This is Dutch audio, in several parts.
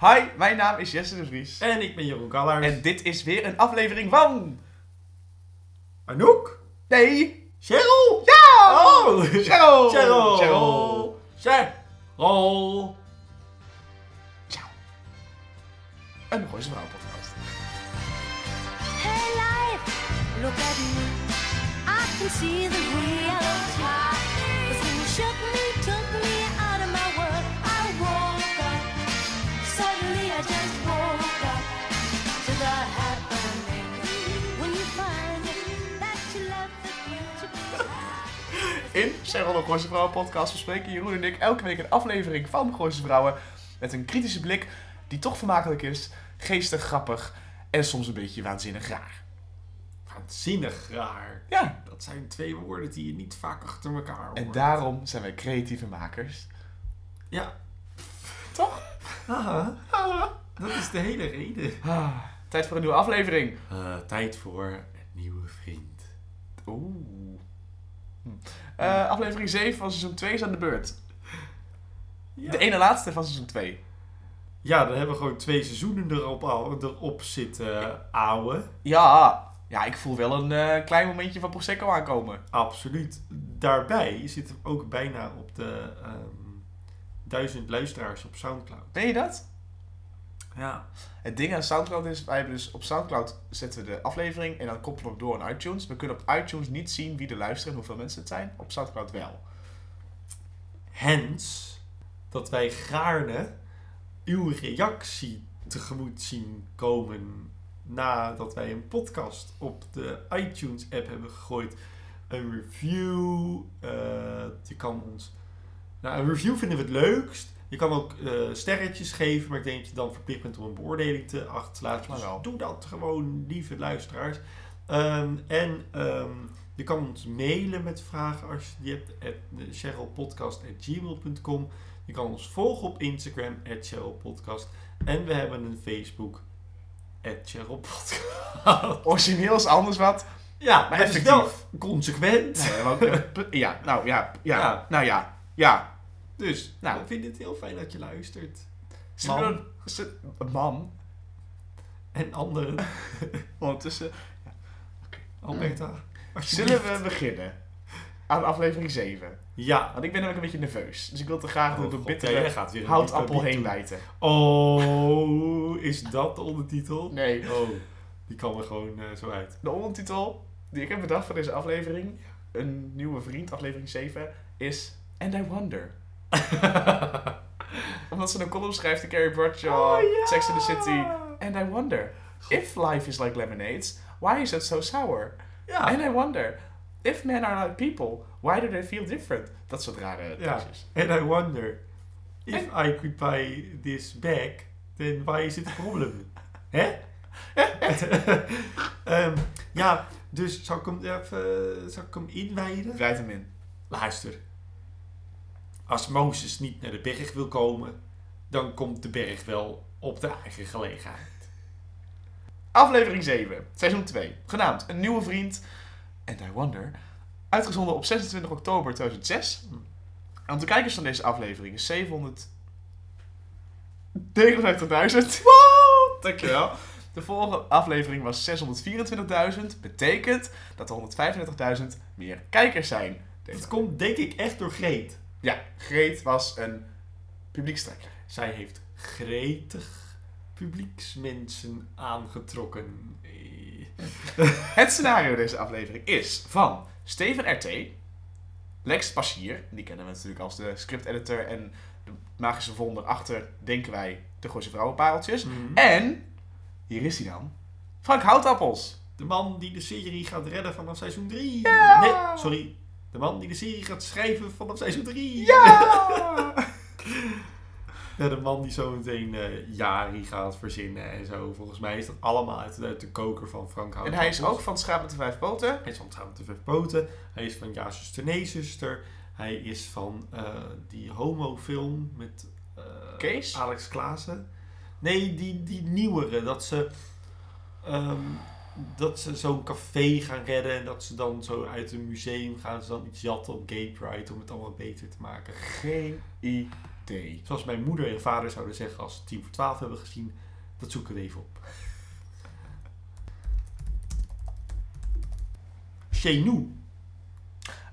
Hi, mijn naam is Jesse de Vries. En ik ben Jeroen Kallers. En dit is weer een aflevering van... Anouk? Nee! Cheryl? Ja! Oh! Cheryl! Cheryl! Cheryl! Cheryl! Ciao. Een Gooise Vrouw podcast. Hey life, look at me. I can see the real top. Cheryl de Gooise Vrouwen podcast bespreken Jeroen en ik elke week een aflevering van Gooise Vrouwen. Met een kritische blik die toch vermakelijk is, geestig, grappig en soms een beetje waanzinnig raar. Waanzinnig raar. Ja, Dat zijn twee woorden die je niet vaak achter elkaar hoort. en daarom zijn wij creatieve makers. Ja. Toch? Haha. Dat is de hele reden. Ah, tijd voor een nieuwe aflevering. Eh, tijd voor een nieuwe vriend. Oeh. Hm. Eh, aflevering 7 van seizoen 2 is aan de beurt. Ja. De ene laatste van seizoen 2. Ja, dan hebben we gewoon twee seizoenen erop, al- erop zitten ouwen. Ja, ja, ik voel wel een eh, klein momentje van Prosecco aankomen. Absoluut. Daarbij zitten we ook bijna op de ehm, duizend luisteraars op Soundcloud. Ben je dat? Ja. Het ding aan Soundcloud is, wij hebben dus op Soundcloud zetten we de aflevering en dan koppelen we door aan iTunes. We kunnen op iTunes niet zien wie er luisteren en hoeveel mensen het zijn. Op Soundcloud wel. Hens dat wij gaarne uw reactie tegemoet zien komen nadat wij een podcast op de iTunes app hebben gegooid. Een review. eh, je kan ons. Nou, een review vinden we het leukst. Je kan ook eh, sterretjes geven, maar ik denk dat je dan verplicht bent om een beoordeling te achter te laten. Maar Dus doe dat gewoon, lieve luisteraars. Ehm, en ehm, je kan ons mailen met vragen als je die hebt. At cherylpodcast.gmail.com Je kan ons volgen op Instagram, at cherylpodcast. En we hebben een Facebook, at cherylpodcast. Origineel is anders wat. Ja, Maar maar het is effectief. wel consequent. Nee, eh, ja, nou ja, ja, Ja. nou ja, ja. Dus Nou. we vinden het heel fijn dat je luistert. Man. een man, En anderen. ondertussen. Alberta. Zullen we beginnen aan aflevering 7? Ja. Want ik ben namelijk een beetje nerveus. Dus ik wil te graag Oh, door de bittere ja, gaat weer houtappel heen bijten. Oh, is dat de ondertitel? Nee. Oh, die kan er gewoon eh, zo uit. De ondertitel die ik heb bedacht voor deze aflevering, een nieuwe vriend, aflevering 7, is And I Wonder. Omdat ze een column schrijft, de Carrie Bradshaw, Oh. Sex in the City. And I wonder, if life is like lemonades, why is it so sour? Ja. And I wonder, if men are like people, why do they feel different? Dat soort rare Ja. tekstjes. And I wonder, if I could buy this bag, then why is it a problem? Hè? Ehm, ja, dus zal ik hem even zal ik hem inwijden? Rijd hem in. Luister. Als Mozes niet naar de berg wil komen, dan komt de berg wel op de eigen gelegenheid. Aflevering 7, seizoen 2. Genaamd Een Nieuwe Vriend. And I Wonder. Uitgezonden op 26 oktober 2006. Aantal kijkers van deze aflevering is 759.000. Wow! Dankjewel. De vorige aflevering was 624.000. Betekent dat er 135.000 meer kijkers zijn. Dat komt denk ik echt door Greet. Ja, Greet was een publiekstrekker. Zij heeft gretig publieksmensen aangetrokken. Het scenario deze aflevering is van Steven RT, Lex Passier, die kennen we natuurlijk als de script-editor en de magische wonder achter, denken wij, de Gooise Vrouwenpareltjes. Mhm. En, hier is hij dan, Frank Houtappels. De man die de serie gaat redden vanaf seizoen 3. Ja! Nee, sorry. De man die de serie gaat schrijven vanaf seizoen 3. Ja! Ja, de man die zo meteen eh Jari gaat verzinnen en zo. Volgens mij is dat allemaal uit, uit de koker van Frank en Hout. hij is ook van Schaap met de Vijf Poten. Hij is van Trouwen te Vijf Poten. Hij is van Ja, zuster, nee, zuster. Hij is van eh, die homofilm met eh, Kees? Alex Klaassen. Nee, die, die nieuwere. Dat ze, ehm, dat ze zo'n café gaan redden. En dat ze dan zo uit een museum gaan ze dan iets jatten op Gay Pride. Om het allemaal beter te maken. Geen idee. Zoals mijn moeder en vader zouden zeggen als ze 10 voor 12 hebben gezien. Dat zoeken we even op. Chenu.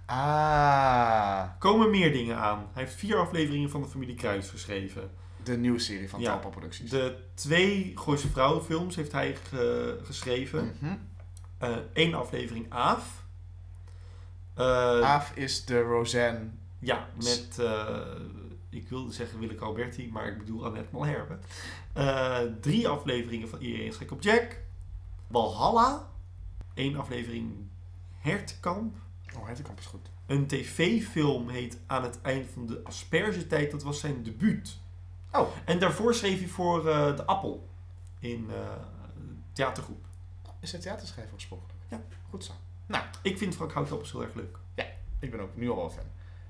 Ah, Komen meer dingen aan. Hij heeft vier afleveringen van de familie Kruis geschreven. De nieuwe serie van Ja. Talpa Producties. De twee Gooise Vrouwenfilms heeft hij ge- geschreven. Mhm. Eén aflevering Aaf. Eh, Aaf is de Roseanne. Ja, met, eh, ik wilde zeggen Willeke Alberti, maar ik bedoel Annette Malherbe. Eh, drie afleveringen van Iedereen is gek op Jack. Valhalla. Eén aflevering Hertkamp. Oh, Hertekamp is goed. Een tv-film heet Aan het eind van de aspergetijd. Dat was zijn debuut. Oh. En daarvoor schreef hij voor eh, De Appel. In eh, theatergroep. Is het theaterschrijver oorspronkelijk? Ja. Goed zo. Ik vind Frank Houtappels heel erg leuk. Ik ben ook nu al wel fan.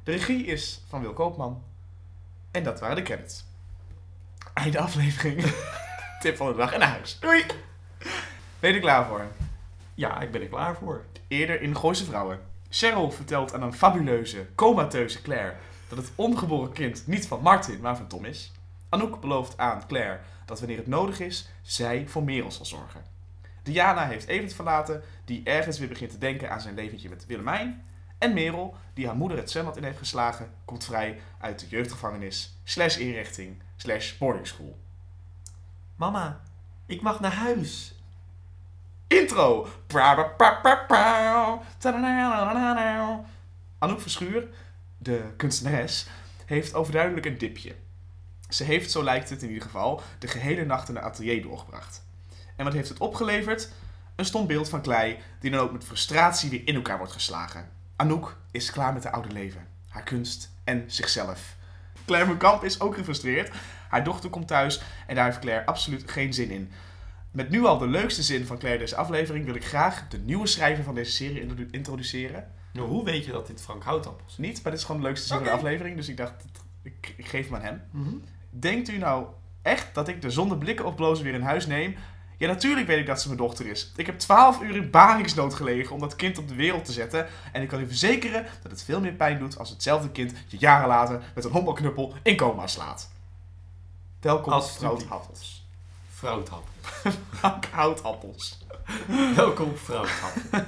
De regie is van Wil Koopman. En dat waren de credits. Einde aflevering. Tip van de dag en naar huis. Doei! Ben je er klaar voor? Ja, ik ben er klaar voor. Eerder in Gooise Vrouwen. Cheryl vertelt aan een fabuleuze, comateuze Claire dat het ongeboren kind niet van Martin, maar van Tom is. Anouk belooft aan Claire dat wanneer het nodig is, zij voor Merel zal zorgen. Diana heeft Evert verlaten, die ergens weer begint te denken aan zijn leventje met Willemijn. En Merel, die haar moeder het zwembad in heeft geslagen, komt vrij uit de jeugdgevangenis, slash inrichting, slash boarding school. Mama, ik mag naar huis. Intro. Anouk Verschuur, de kunstenares, heeft overduidelijk een dipje. Ze heeft, zo lijkt het in ieder geval, de gehele nacht in het atelier doorgebracht. En wat heeft het opgeleverd? Een stom beeld van klei, die dan ook met frustratie weer in elkaar wordt geslagen. Anouk is klaar met haar oude leven, haar kunst en zichzelf. Claire Menkamp is ook gefrustreerd. Haar dochter komt thuis en daar heeft Claire absoluut geen zin in. Met nu al de leukste zin van Claire deze aflevering wil ik graag de nieuwe schrijver van deze serie introdu- introduceren. Nou, hoe weet je dat dit Frank Houtappels is? Niet, maar dit is gewoon de leukste zin van de aflevering, dus ik dacht, ik, ik geef hem aan hem. Mhm. Denkt u nou echt dat ik de zonder blikken of blozen weer in huis neem? Ja, natuurlijk weet ik dat ze mijn dochter is. Ik heb 12 uur in baringsnood gelegen om dat kind op de wereld te zetten. En ik kan u verzekeren dat het veel meer pijn doet als hetzelfde kind je jaren later met een honkbalknuppel in coma slaat. Welkom, Alsjeblieft. vrouw Happels. Vrouwtap. Frank Houtappels. Welkom, vrouwtap.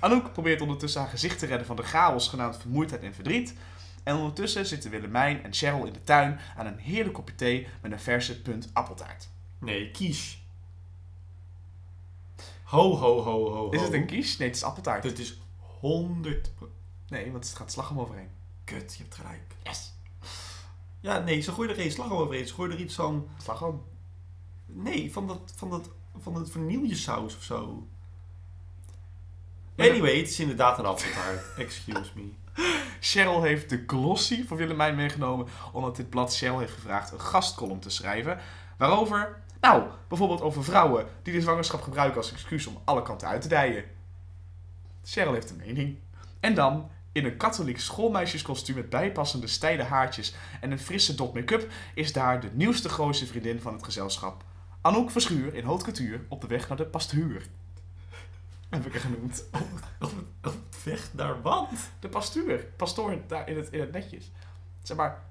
Anouk probeert ondertussen haar gezicht te redden van de chaos genaamd vermoeidheid en verdriet. En ondertussen zitten Willemijn en Cheryl in de tuin aan een heerlijk kopje thee met een verse punt appeltaart. Nee, kies. Ho, ho, ho, ho, ho. Is het een kies? Nee, het is appeltaart. Dit is 100... Nee, want het gaat slagroom overheen. Kut, je hebt gelijk. Yes. Ja, nee, ze gooien er geen slag overheen. Ze gooien er iets van... Slagroom. Nee, van dat, van dat, van dat vanillesaus of zo. Anyway, het is inderdaad een appeltaart. Excuse me. Cheryl heeft de glossy voor Willemijn meegenomen omdat dit blad Cheryl heeft gevraagd een gastcolumn te schrijven. Waarover? Nou, bijvoorbeeld over vrouwen die de zwangerschap gebruiken als excuus om alle kanten uit te dijen. Cheryl heeft een mening. En dan, in een katholiek schoolmeisjeskostuum met bijpassende steile haartjes en een frisse dot make-up, is daar de nieuwste grootste vriendin van het gezelschap. Anouk Verschuur in haute couture op de weg naar de pastuur. Heb ik er genoemd. Op, op weg naar wat? De pastuur. Pastoor daar in het, in het netjes. Zeg maar,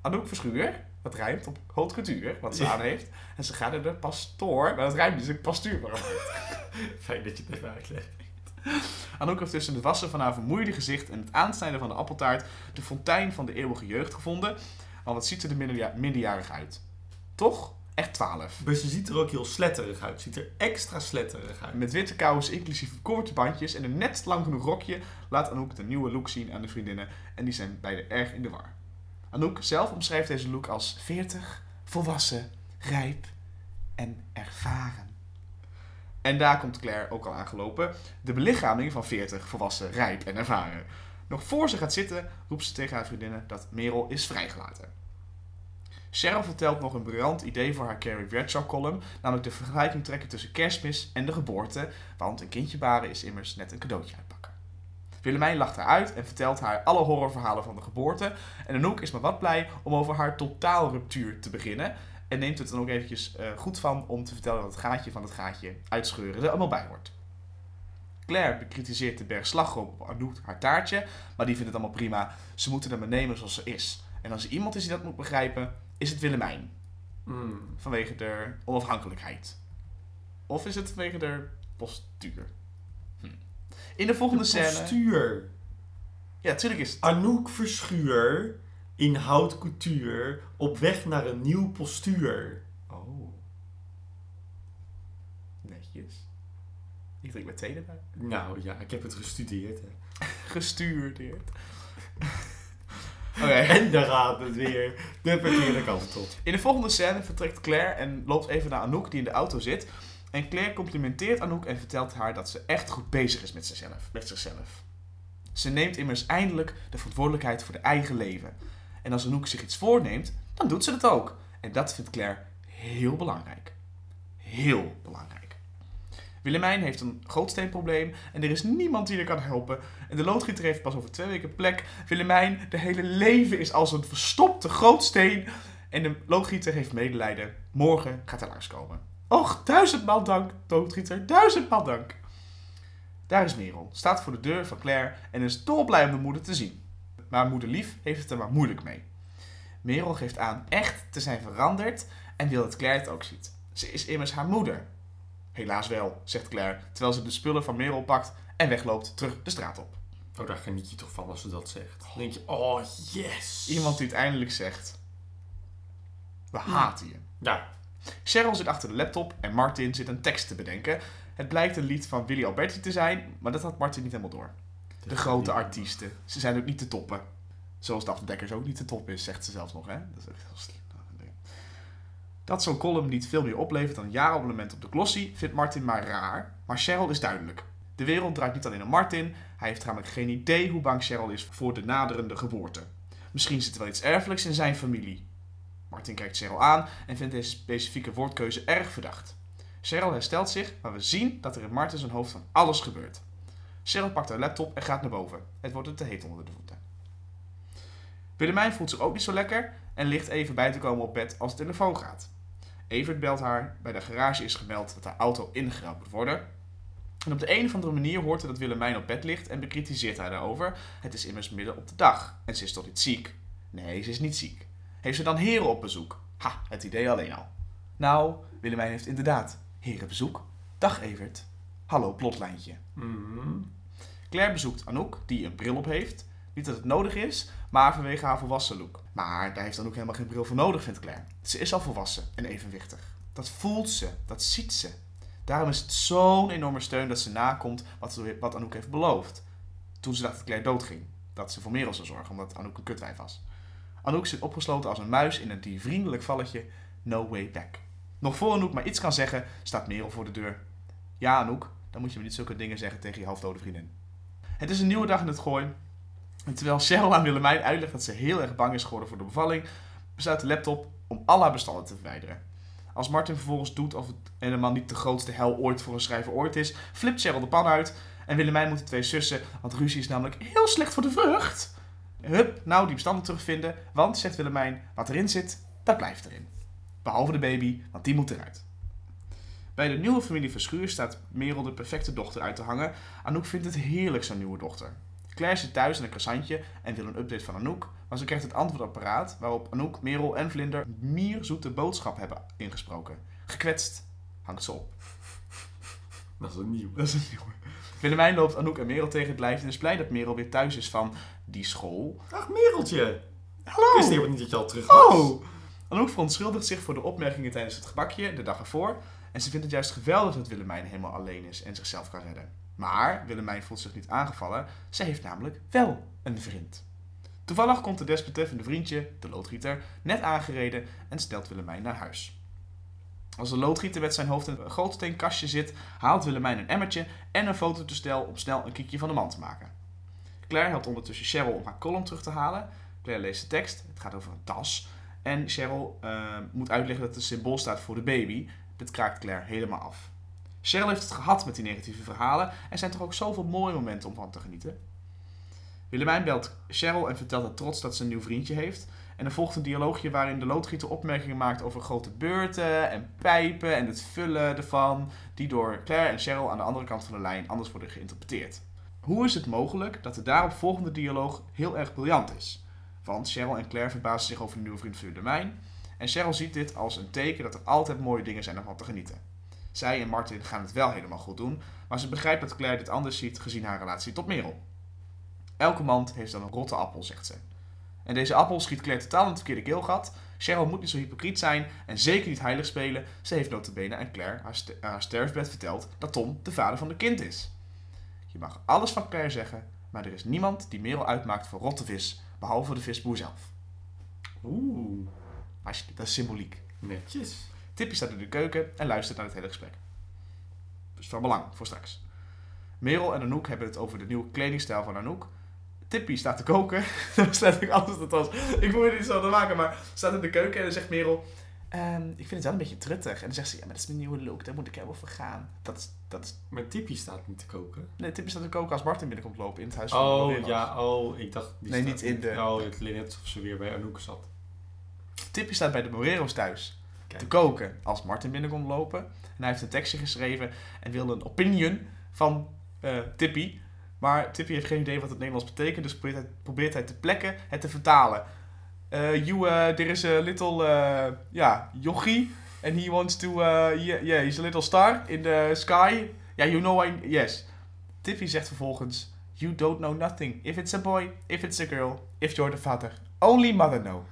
Anouk Verschuur, dat rijmt op haute couture, wat ze Ja. aan heeft. En ze gaat naar de pastoor, maar dat rijmt dus op pastuur. Fijn dat je het even uitlegt. Anouk heeft tussen het wassen van haar vermoeide gezicht en het aansnijden van de appeltaart de fontein van de eeuwige jeugd gevonden. Maar wat ziet er de minderja- minderjarig uit? Toch? Echt 12. Maar ze ziet er ook heel sletterig uit. Ziet er extra sletterig uit. Met witte kousen, inclusief korte bandjes en een net lang genoeg rokje, laat Anouk de nieuwe look zien aan de vriendinnen. En die zijn beide erg in de war. Anouk zelf omschrijft deze look als 40, volwassen, rijp en ervaren. En daar komt Claire ook al aangelopen. De belichaming van 40, volwassen, rijp en ervaren. Nog voor ze gaat zitten, roept ze tegen haar vriendinnen dat Merel is vrijgelaten. Cheryl vertelt nog een briljant idee voor haar Carrie Bradshaw column, namelijk de vergelijking trekken tussen kerstmis en de geboorte, want een kindje baren is immers net een cadeautje uitpakken. Willemijn lacht haar uit en vertelt haar alle horrorverhalen van de geboorte en Anouk is maar wat blij om over haar totaalruptuur te beginnen en neemt het dan ook eventjes eh, goed van om te vertellen dat het gaatje van het gaatje uitscheuren er allemaal bij hoort. Claire bekritiseert de berg slagroom op Anouk haar taartje, maar die vindt het allemaal prima. Ze moeten hem maar nemen zoals ze is. En als er iemand is die dat moet begrijpen, is het Willemijn. Mm. Vanwege de onafhankelijkheid. Of is het vanwege de postuur? Hm. In de volgende De scène... postuur. Ja, natuurlijk is het. Anouk Verschuur in hout couture op weg naar een nieuw postuur. Oh. Netjes. Ik drink met thee erbij. Nou ja, ik heb het gestudeerd. Hè. Gestuurdeerd. Oké. En daar gaat het weer de verkeerde kant op. In de volgende scène vertrekt Claire en loopt even naar Anouk die in de auto zit. En Claire complimenteert Anouk en vertelt haar dat ze echt goed bezig is met zichzelf. Met zichzelf. Ze neemt immers eindelijk de verantwoordelijkheid voor haar eigen leven. En als Anouk zich iets voorneemt, dan doet ze het ook. En dat vindt Claire heel belangrijk. Heel belangrijk. Willemijn heeft een grootsteenprobleem en er is niemand die haar kan helpen. En de loodgieter heeft pas over twee weken plek. Willemijn, de hele leven is als een verstopte grootsteen. En de loodgieter heeft medelijden. Morgen gaat hij langskomen. Och, duizendmaal dank, loodgieter, duizendmaal dank. Daar is Merel, staat voor de deur van Claire en is dolblij om de moeder te zien. Maar moeder Lief heeft het er maar moeilijk mee. Merel geeft aan echt te zijn veranderd en wil dat Claire het ook ziet. Ze is immers haar moeder. Helaas wel, zegt Claire, terwijl ze de spullen van Merel pakt en wegloopt terug de straat op. Oh, daar geniet je toch van als ze dat zegt. Dan denk je, oh yes. Iemand die het eindelijk zegt. We haten je. Ja, Cheryl zit achter de laptop en Martin zit een tekst te bedenken. Het blijkt een lied van Willy Alberti te zijn, maar dat had Martin niet helemaal door. De grote artiesten, ze zijn ook niet te toppen. Zoals Daphne Dekkers ook niet te top is, zegt ze zelfs nog. Hè? Dat is echt heel slim. Dat zo'n column niet veel meer oplevert dan een jaarabonnement op de Glossy, vindt Martin maar raar. Maar Cheryl is duidelijk. De wereld draait niet alleen om Martin. Hij heeft namelijk geen idee hoe bang Cheryl is voor de naderende geboorte. Misschien zit er wel iets erfelijks in zijn familie. Martin kijkt Cheryl aan en vindt deze specifieke woordkeuze erg verdacht. Cheryl herstelt zich, maar we zien dat er in Martin zijn hoofd van alles gebeurt. Cheryl pakt haar laptop en gaat naar boven. Het wordt er te heet onder de voeten. Willemijn voelt zich ook niet zo lekker en ligt even bij te komen op bed als de telefoon gaat. Evert belt haar. Bij de garage is gemeld dat haar auto ingeruild moet worden. En op de een of andere manier hoort hij dat Willemijn op bed ligt en bekritiseert haar daarover. Het is immers midden op de dag en ze is toch niet ziek? Nee, ze is niet ziek. Heeft ze dan heren op bezoek? Ha, het idee alleen al. Nou, Willemijn heeft inderdaad herenbezoek. Dag Evert. Hallo, plotlijntje. Mhm. Claire bezoekt Anouk, die een bril op heeft. Niet dat het nodig is, maar vanwege haar volwassen look. Maar daar heeft Anouk helemaal geen bril voor nodig, vindt Claire. Ze is al volwassen en evenwichtig. Dat voelt ze, dat ziet ze. Daarom is het zo'n enorme steun dat ze nakomt wat, wat Anouk heeft beloofd. Toen ze dacht dat Claire doodging. Dat ze voor Merel zou zorgen, omdat Anouk een kutwijf was. Anouk zit opgesloten als een muis in een diervriendelijk valletje No Way Back. Nog voor Anouk maar iets kan zeggen, staat Merel voor de deur. Ja, Anouk, dan moet je me niet zulke dingen zeggen tegen je halfdode vriendin. Het is een nieuwe dag in het gooi. En terwijl Cheryl aan Willemijn uitlegt dat ze heel erg bang is geworden voor de bevalling, besluit de laptop om al haar bestanden te verwijderen. Als Martin vervolgens doet of het helemaal niet de grootste hel ooit voor een schrijver ooit is, flipt Cheryl de pan uit en Willemijn moet de twee sussen, want ruzie is namelijk heel slecht voor de vrucht. Hup, nou die bestanden terugvinden, want, zegt Willemijn, wat erin zit, dat blijft erin. Behalve de baby, want die moet eruit. Bij de nieuwe familie Verschuur staat Merel de perfecte dochter uit te hangen. Anouk vindt het heerlijk zo'n nieuwe dochter. Claire zit thuis in een croissantje en wil een update van Anouk, maar ze krijgt het antwoordapparaat waarop Anouk, Merel en Vlinder mierzoete boodschap hebben ingesproken. Gekwetst hangt ze op. Dat is een nieuw. Dat is een nieuwe. Willemijn loopt Anouk en Merel tegen het lijf en is blij dat Merel weer thuis is van die school. Ach, Mereltje. Hallo! Ik wist helemaal niet dat je al terug was. Oh! Anouk verontschuldigt zich voor de opmerkingen tijdens het gebakje de dag ervoor. En ze vindt het juist geweldig dat Willemijn helemaal alleen is en zichzelf kan redden. Maar Willemijn voelt zich niet aangevallen. Ze heeft namelijk wel een vriend. Toevallig komt de desbetreffende vriendje, de loodgieter, net aangereden en stelt Willemijn naar huis. Als de loodgieter met zijn hoofd in een grootsteenkastje zit, haalt Willemijn een emmertje en een fototoestel om snel een kiekje van de man te maken. Claire helpt ondertussen Cheryl om haar column terug te halen. Claire leest de tekst, het gaat over een tas. En Cheryl eh, moet uitleggen dat het symbool staat voor de baby. Dit kraakt Claire helemaal af. Cheryl heeft het gehad met die negatieve verhalen. Er zijn toch ook zoveel mooie momenten om van te genieten. Willemijn belt Cheryl en vertelt haar trots dat ze een nieuw vriendje heeft. En er volgt een dialoogje waarin de loodgieter opmerkingen maakt over grote beurten en pijpen en het vullen ervan, die door Claire en Cheryl aan de andere kant van de lijn anders worden geïnterpreteerd. Hoe is het mogelijk dat de daarop volgende dialoog heel erg briljant is? Want Cheryl en Claire verbazen zich over de nieuwe vriend van Willemijn. En Cheryl ziet dit als een teken dat er altijd mooie dingen zijn om van te genieten. Zij en Martin gaan het wel helemaal goed doen, maar ze begrijpt dat Claire dit anders ziet gezien haar relatie tot Merel. Elke mand heeft dan een rotte appel, zegt ze. En deze appel schiet Claire totaal in het verkeerde keelgat. Cheryl moet niet zo hypocriet zijn en zeker niet heilig spelen. Ze heeft notabene aan Claire haar, st haar sterfbed verteld dat Tom de vader van de kind is. Je mag alles van Claire zeggen, maar er is niemand die Merel uitmaakt voor rotte vis, behalve de visboer zelf. Oeh, dat is symboliek. netjes. Tippy staat in de keuken en luistert naar het hele gesprek. Dus van belang voor straks. Merel en Anouk hebben het over de nieuwe kledingstijl van Anouk. Tippy staat te koken. dat is letterlijk alles wat het was. Ik probeer het niet zo te maken, maar staat in de keuken en dan zegt Merel... "Ehm, ik vind het wel een beetje truttig. En dan zegt ze, ja, maar dat is mijn nieuwe look. Daar moet ik helemaal voor gaan. Dat is, dat is... Maar Tippy staat niet te koken. Nee, Tippy staat te koken als Martin binnenkomt lopen in het huis van Oh, ja, oh, ik dacht... die Nee, niet in de- Oh, het net alsof ze weer bij Anouk zat. Tippy staat bij de Morero's thuis Te koken als Martin binnenkomt lopen. En hij heeft een tekstje geschreven en wilde een opinion van eh, Tippy. Maar Tippy heeft geen idee wat het Nederlands betekent, dus probeert hij, probeert hij te plekken het te vertalen. Eh you, uh, there is a little, ja, yogi, and he wants to, yeah, yeah, he's a little star in the sky. Yeah, you know I, yes. Tippy zegt vervolgens, you don't know nothing. If it's a boy, if it's a girl, if you're the father. Only mother know.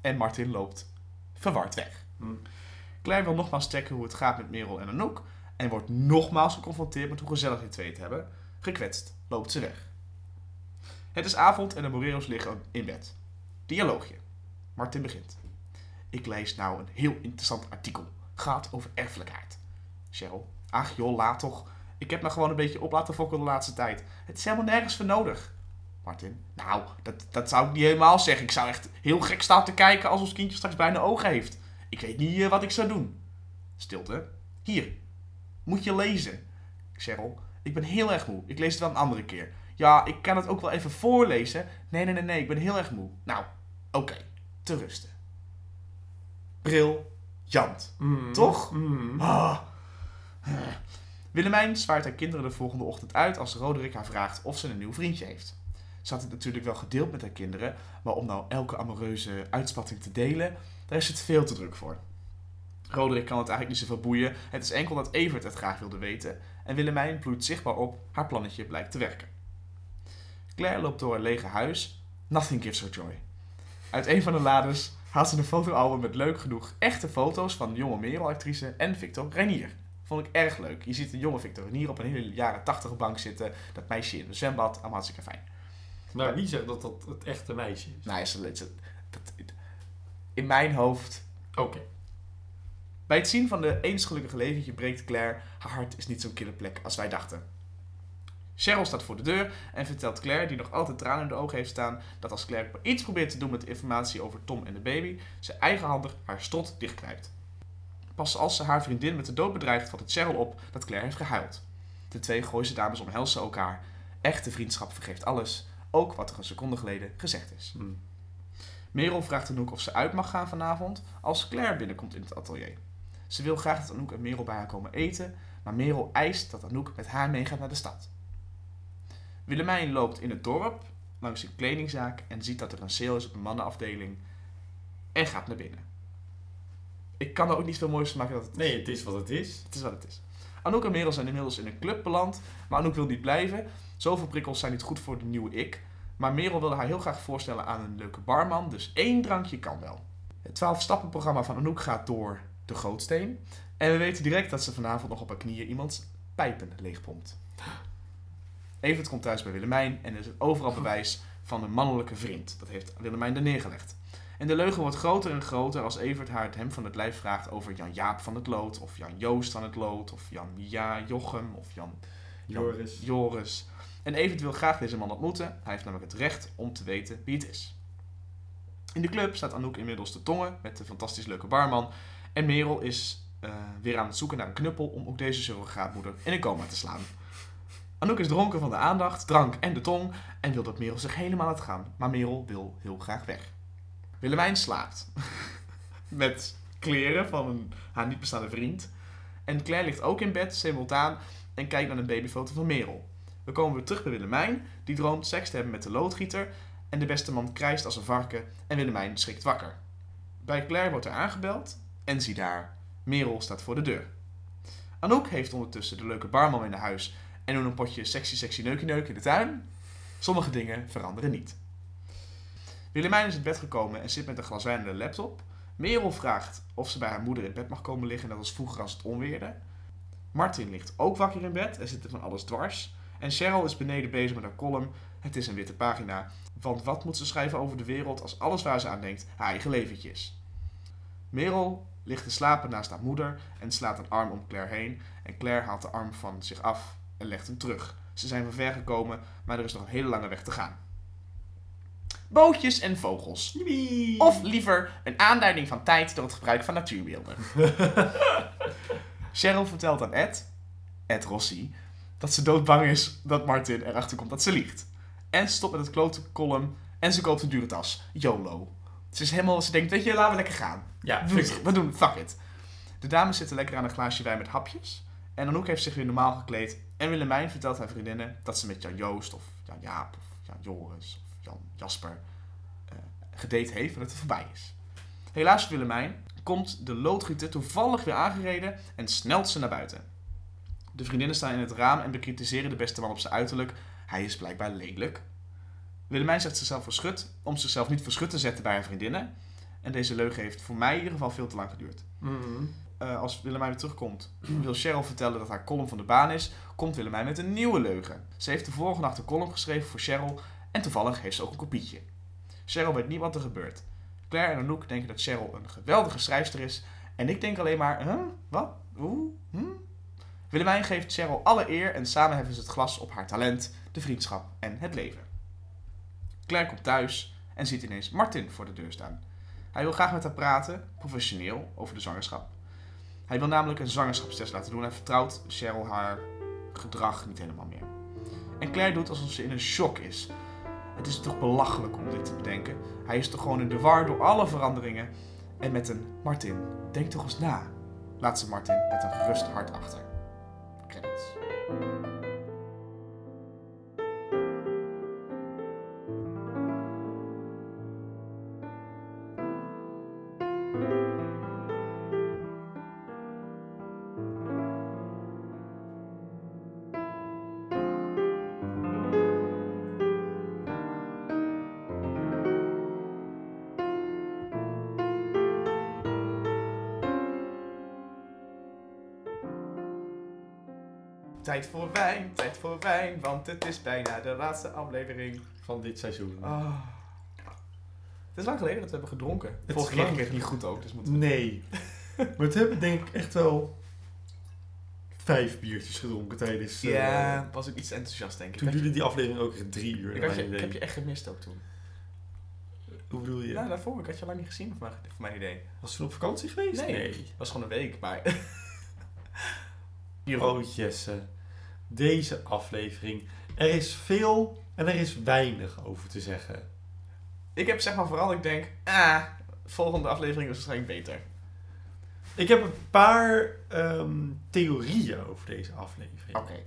En Martin loopt verward weg. Hm. Claire wil nogmaals checken hoe het gaat met Merel en Anouk. En wordt nogmaals geconfronteerd met hoe gezellig die twee het hebben. Gekwetst loopt ze weg. Het is avond en de Morero's liggen in bed. Dialoogje. Martin begint. Ik lees nou een heel interessant artikel. Gaat over erfelijkheid. Cheryl. Ach joh, laat toch. Ik heb me gewoon een beetje op laten fokken de laatste tijd. Het is helemaal nergens voor nodig. Martin. Nou, dat, dat zou ik niet helemaal zeggen. Ik zou echt heel gek staan te kijken als ons kindje straks bijna ogen heeft. Ik weet niet eh, wat ik zou doen. Stilte. Hier. Moet je lezen. Cheryl. Ik ben heel erg moe. Ik lees het wel een andere keer. Ja, ik kan het ook wel even voorlezen. Nee, nee, nee, nee. Ik ben heel erg moe. Nou, oké. Te rusten. Bril. Jant. Mm. Toch? Mm. Ah. Willemijn zwaait haar kinderen de volgende ochtend uit als Roderick haar vraagt of ze een nieuw vriendje heeft. Ze had het natuurlijk wel gedeeld met haar kinderen, maar om nou elke amoureuze uitspatting te delen, daar is het veel te druk voor. Roderick kan het eigenlijk niet zoveel boeien, het is enkel dat Evert het graag wilde weten en Willemijn bloeit zichtbaar op, haar plannetje blijkt te werken. Claire loopt door een lege huis, nothing gives her joy. Uit een van de lades haalt ze een fotoalbum met leuk genoeg echte foto's van jonge Merel-actrice en Victor Reinier. Vond ik erg leuk. Je ziet een jonge Victor Reinier op een hele jaren 80 bank zitten. Dat meisje in een zwembad. Allemaal hartstikke fijn. Nou, wie zegt dat dat het echte meisje is? Nou, is is het- dat, in mijn hoofd. Oké. Bij het zien van de eens gelukkige leventje breekt Claire. Haar hart is niet zo'n kille plek als wij dachten. Cheryl staat voor de deur en vertelt Claire, die nog altijd tranen in de ogen heeft staan, dat als Claire maar iets probeert te doen met de informatie over Tom en de baby, ze eigenhandig haar strot dichtknijpt. Pas als ze haar vriendin met de dood bedreigt, valt het Cheryl op dat Claire heeft gehuild. De twee gooise dames omhelzen elkaar. Echte vriendschap vergeeft alles, ook wat er een seconde geleden gezegd is. Hm. Merel vraagt Anouk of ze uit mag gaan vanavond als Claire binnenkomt in het atelier. Ze wil graag dat Anouk en Merel bij haar komen eten, maar Merel eist dat Anouk met haar meegaat naar de stad. Willemijn loopt in het dorp langs een kledingzaak en ziet dat er een sale is op de mannenafdeling en gaat naar binnen. Ik kan er ook niet veel moois van maken dat het Nee, het is wat het is. het is wat het is. Anouk en Merel zijn inmiddels in een club beland, maar Anouk wil niet blijven. Zoveel prikkels zijn niet goed voor de nieuwe ik. Maar Merel wilde haar heel graag voorstellen aan een leuke barman, dus één drankje kan wel. Het 12 stappenprogramma van Anouk gaat door de gootsteen. En we weten direct dat ze vanavond nog op haar knieën iemands pijpen leegpompt. Evert komt thuis bij Willemijn en er is overal bewijs van een mannelijke vriend. Dat heeft Willemijn er neergelegd. En de leugen wordt groter en groter als Evert haar het hem van het lijf vraagt over Jan Jaap van het Lood, of Jan Joost van het Lood, of Jan Ja Jochem, of Jan Jan Joris. Joris. En Evert wil graag deze man ontmoeten. Hij heeft namelijk het recht om te weten wie het is. In de club staat Anouk inmiddels te tongen met de fantastisch leuke barman. En Merel is eh, weer aan het zoeken naar een knuppel om ook deze surrogaatmoeder in een coma te slaan. Anouk is dronken van de aandacht, drank en de tong en wil dat Merel zich helemaal laat gaan. Maar Merel wil heel graag weg. Willemijn slaapt. met kleren van een, haar niet bestaande vriend. En Claire ligt ook in bed, simultaan, en kijkt naar een babyfoto van Merel. We komen weer terug bij Willemijn, die droomt seks te hebben met de loodgieter. En de beste man krijst als een varken en Willemijn schrikt wakker. Bij Claire wordt er aangebeld en zie daar, Merel staat voor de deur. Anouk heeft ondertussen de leuke barman in huis en doet een potje sexy sexy neukie neuk in de tuin. Sommige dingen veranderen niet. Willemijn is het bed gekomen en zit met een glas de laptop. Merel vraagt of ze bij haar moeder in bed mag komen liggen, net als vroeger als het onweerde. Martin ligt ook wakker in bed en zit er van alles dwars. En Cheryl is beneden bezig met haar column. Het is een witte pagina. Want wat moet ze schrijven over de wereld als alles waar ze aan denkt haar eigen leventje is? Merel ligt te slapen naast haar moeder en slaat een arm om Claire heen. En Claire haalt de arm van zich af en legt hem terug. Ze zijn van ver gekomen, maar er is nog een hele lange weg te gaan. Bootjes en vogels. Of liever een aanduiding van tijd door het gebruik van natuurbeelden. Cheryl vertelt aan Ed, Ed Rossi, dat ze doodbang is dat Martin erachter komt dat ze liegt. En ze stopt met het klote column en ze koopt een dure tas. YOLO. Ze is helemaal, ze denkt, weet je, laten we lekker gaan. Ja, We doen, we doen, fuck it. De dames zitten lekker aan een glaasje wijn met hapjes. En Anouk heeft zich weer normaal gekleed. En Willemijn vertelt haar vriendinnen dat ze met Jan Joost of Jan Jaap of Jan Joris of Jan Jasper eh gedate heeft en dat het voorbij is. Helaas voor Willemijn komt de loodgieter toevallig weer aangereden en snelt ze naar buiten. De vriendinnen staan in het raam en bekritiseren de beste man op zijn uiterlijk. Hij is blijkbaar lelijk. Willemijn zegt zichzelf verschut om zichzelf niet verschut te zetten bij haar vriendinnen. En deze leugen heeft voor mij in ieder geval veel te lang geduurd. Mhm. Eh, als Willemijn weer terugkomt, wil Cheryl vertellen dat haar column van de baan is, komt Willemijn met een nieuwe leugen. Ze heeft de vorige nacht een column geschreven voor Cheryl en toevallig heeft ze ook een kopietje. Cheryl weet niet wat er gebeurt. Claire en Anouk denken dat Cheryl een geweldige schrijfster is en ik denk alleen maar, huh? Wat? Oeh? Hm? Willemijn geeft Cheryl alle eer en samen heffen ze het glas op haar talent, de vriendschap en het leven. Claire komt thuis en ziet ineens Martin voor de deur staan. Hij wil graag met haar praten, professioneel, over de zwangerschap. Hij wil namelijk een zwangerschapstest laten doen en vertrouwt Cheryl haar gedrag niet helemaal meer. En Claire doet alsof ze in een shock is. Het is toch belachelijk om dit te bedenken. Hij is toch gewoon in de war door alle veranderingen. En met een Martin, denk toch eens na. Laat ze Martin met een gerust hart achter. Credits. Tijd voor wijn, tijd voor wijn, want het is bijna de laatste aflevering. Van dit seizoen. Ah. Het is lang geleden dat we hebben gedronken. is Vorige keer lang. ging het niet goed ook, dus moeten we... Nee. maar we hebben denk ik echt wel vijf biertjes gedronken tijdens... eh, Ja, was ik iets enthousiast denk ik. Toen jullie die aflevering ook echt drie uur ik, had je, ik heb je echt gemist ook toen. Hoe bedoel je? Ja, daarvoor. Ik had je lang niet gezien, voor mijn, idee. Was je toen op vakantie geweest? Nee. Het was gewoon een week, maar... Hier Oh Jesse, deze aflevering. Er is veel en er is weinig over te zeggen. Ik heb zeg maar vooral, ik denk, ah, volgende aflevering is waarschijnlijk beter. Ik heb een paar ehm, theorieën over deze aflevering. Oké.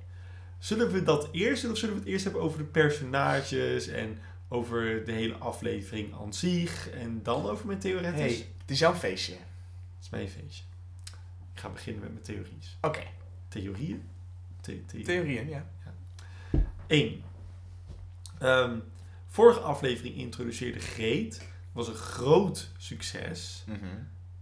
Zullen we dat eerst doen of zullen we het eerst hebben over de personages en over de hele aflevering aan zich en dan over mijn theorieën? Hey, het is jouw feestje. Het is mijn feestje. Ik ga beginnen met mijn theorieën. Oké. Theorieën? The- the- Theorieën, ja. 1. Ehm, vorige aflevering introduceerde Greet. Was een groot succes. Mhm.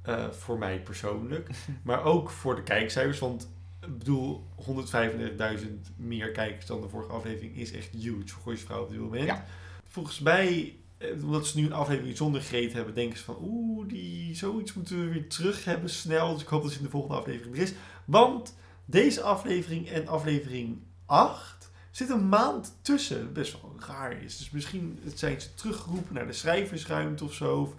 eh, voor mij persoonlijk. maar ook voor de kijkcijfers. Want ik bedoel, 135.000 meer kijkers dan de vorige aflevering is echt huge voor Gooise Vrouw op dit moment. Ja. Volgens mij, eh, omdat ze nu een aflevering zonder Greet hebben, denken ze van oeh, die zoiets moeten we weer terug hebben snel. Dus ik hoop dat ze in de volgende aflevering er is. Want deze aflevering en aflevering 8 zit een maand tussen. Best wel raar is. Dus misschien zijn ze teruggeroepen naar de schrijversruimte of zo.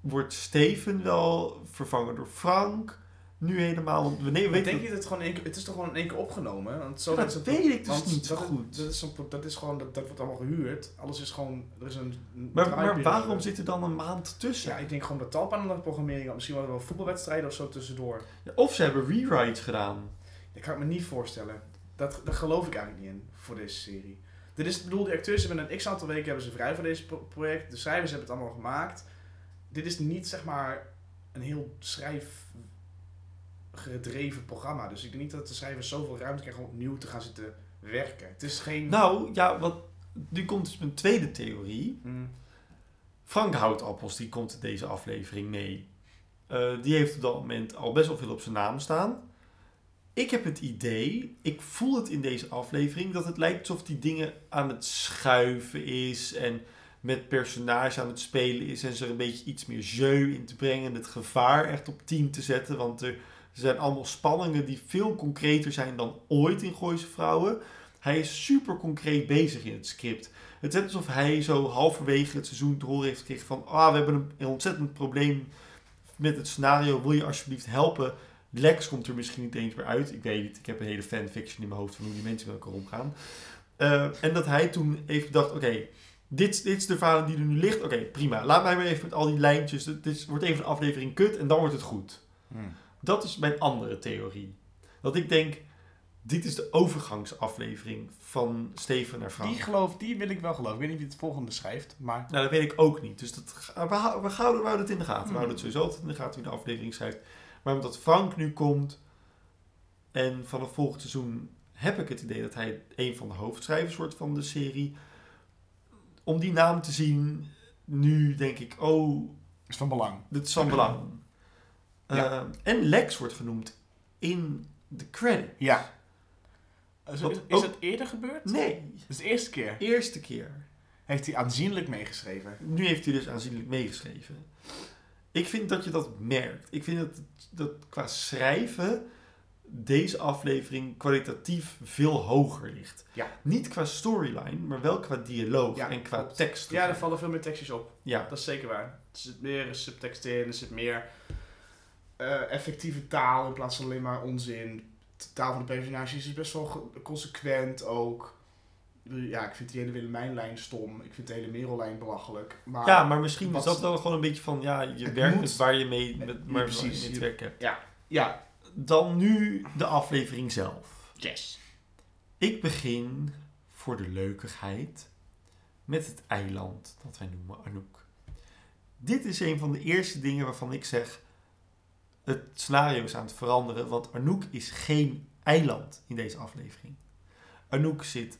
Wordt Steven wel vervangen door Frank? Nu helemaal. Want we, nee, we Ik weten denk niet dat het gewoon in één keer, het is toch gewoon in één keer opgenomen? Want zo Ja, dat is het- weet ik dus niet zo dat, goed. Dat is, dat is gewoon, dat, dat wordt allemaal gehuurd. Alles is gewoon, er is een... een maar, waarom zit er dan een maand tussen? Ja, ik denk gewoon dat talpa aan de programmering, misschien wel wel voetbalwedstrijden of zo tussendoor. Of ze hebben rewrites gedaan. Dat kan ik me niet voorstellen. Dat, daar geloof ik eigenlijk niet in, voor deze serie. Dit is, ik bedoel, die acteurs hebben een x aantal weken hebben ze vrij voor deze pro- project. De schrijvers hebben het allemaal gemaakt. Dit is niet zeg maar een heel schrijf gedreven programma. Dus ik denk niet dat de schrijvers zoveel ruimte krijgen om opnieuw te gaan zitten werken. Het is geen... Nou, ja, wat, nu komt dus mijn tweede theorie. Mm, Frank Houtappels, die komt deze aflevering mee. Eh, die heeft op dat moment al best wel veel op zijn naam staan. Ik heb het idee, ik voel het in deze aflevering, dat het lijkt alsof die dingen aan het schuiven is en met personage aan het spelen is en ze er een beetje iets meer jeu in te brengen en het gevaar echt op 10 te zetten. Want er zijn allemaal spanningen die veel concreter zijn dan ooit in Gooise Vrouwen. Hij is super concreet bezig in het script. Het is net alsof hij zo halverwege het seizoen te horen heeft gekregen van... Ah, we hebben een, ontzettend probleem met het scenario. Wil je alsjeblieft helpen? Lex komt er misschien niet eens meer uit. Ik weet niet, ik heb een hele fanfiction in mijn hoofd van hoe die mensen met elkaar omgaan. Eh, en dat hij toen even dacht, oké, dit, dit is de verhaal die er nu ligt. Oké, prima. Laat mij maar even met al die lijntjes. Dit wordt even een aflevering kut en dan wordt het goed. mm. Dat is mijn andere theorie. Dat ik denk, dit is de overgangsaflevering van Steven naar Frank. Die geloof, die wil ik wel geloven. Ik weet niet wie het volgende schrijft, maar... Nou, dat weet ik ook niet. Dus dat, we, houden, we houden het in de gaten. We Hmm. houden het sowieso altijd in de gaten wie de aflevering schrijft. Maar omdat Frank nu komt en vanaf volgend seizoen heb ik het idee dat hij een van de hoofdschrijvers wordt van de serie. Om die naam te zien, nu denk ik, oh, Is van belang. dit is van belang. Ja. Eh, en Lex wordt genoemd in de credit. Ja. Is, Wat is, het eerder gebeurd? Nee, Dat is de eerste keer. eerste keer. Heeft hij aanzienlijk meegeschreven. Nu heeft hij dus aanzienlijk meegeschreven. Ik vind dat je dat merkt. Ik vind dat, dat qua schrijven deze aflevering kwalitatief veel hoger ligt. Ja. Niet qua storyline, maar wel qua dialoog Ja, en qua klopt. tekst. Ja, er vallen veel meer tekstjes op. ja. Dat is zeker waar. Er zit meer subtekst in, er zit meer eh, effectieve taal in plaats van alleen maar onzin. De taal van de personages is best wel consequent ook. Ja, ik vind die hele Willemijn-lijn stom. Ik vind de hele Merel-lijn belachelijk. Maar ja, maar misschien is dat wel gewoon een beetje van, ja, je werkt moet. met waar je mee, met, Ja, maar precies. je hebt. ja, Dan nu de aflevering zelf. yes. Ik begin voor de leukigheid met het eiland dat wij noemen Anouk. Dit is een van de eerste dingen waarvan ik zeg: het scenario is aan het veranderen, want Anouk is geen eiland in deze aflevering. Anouk zit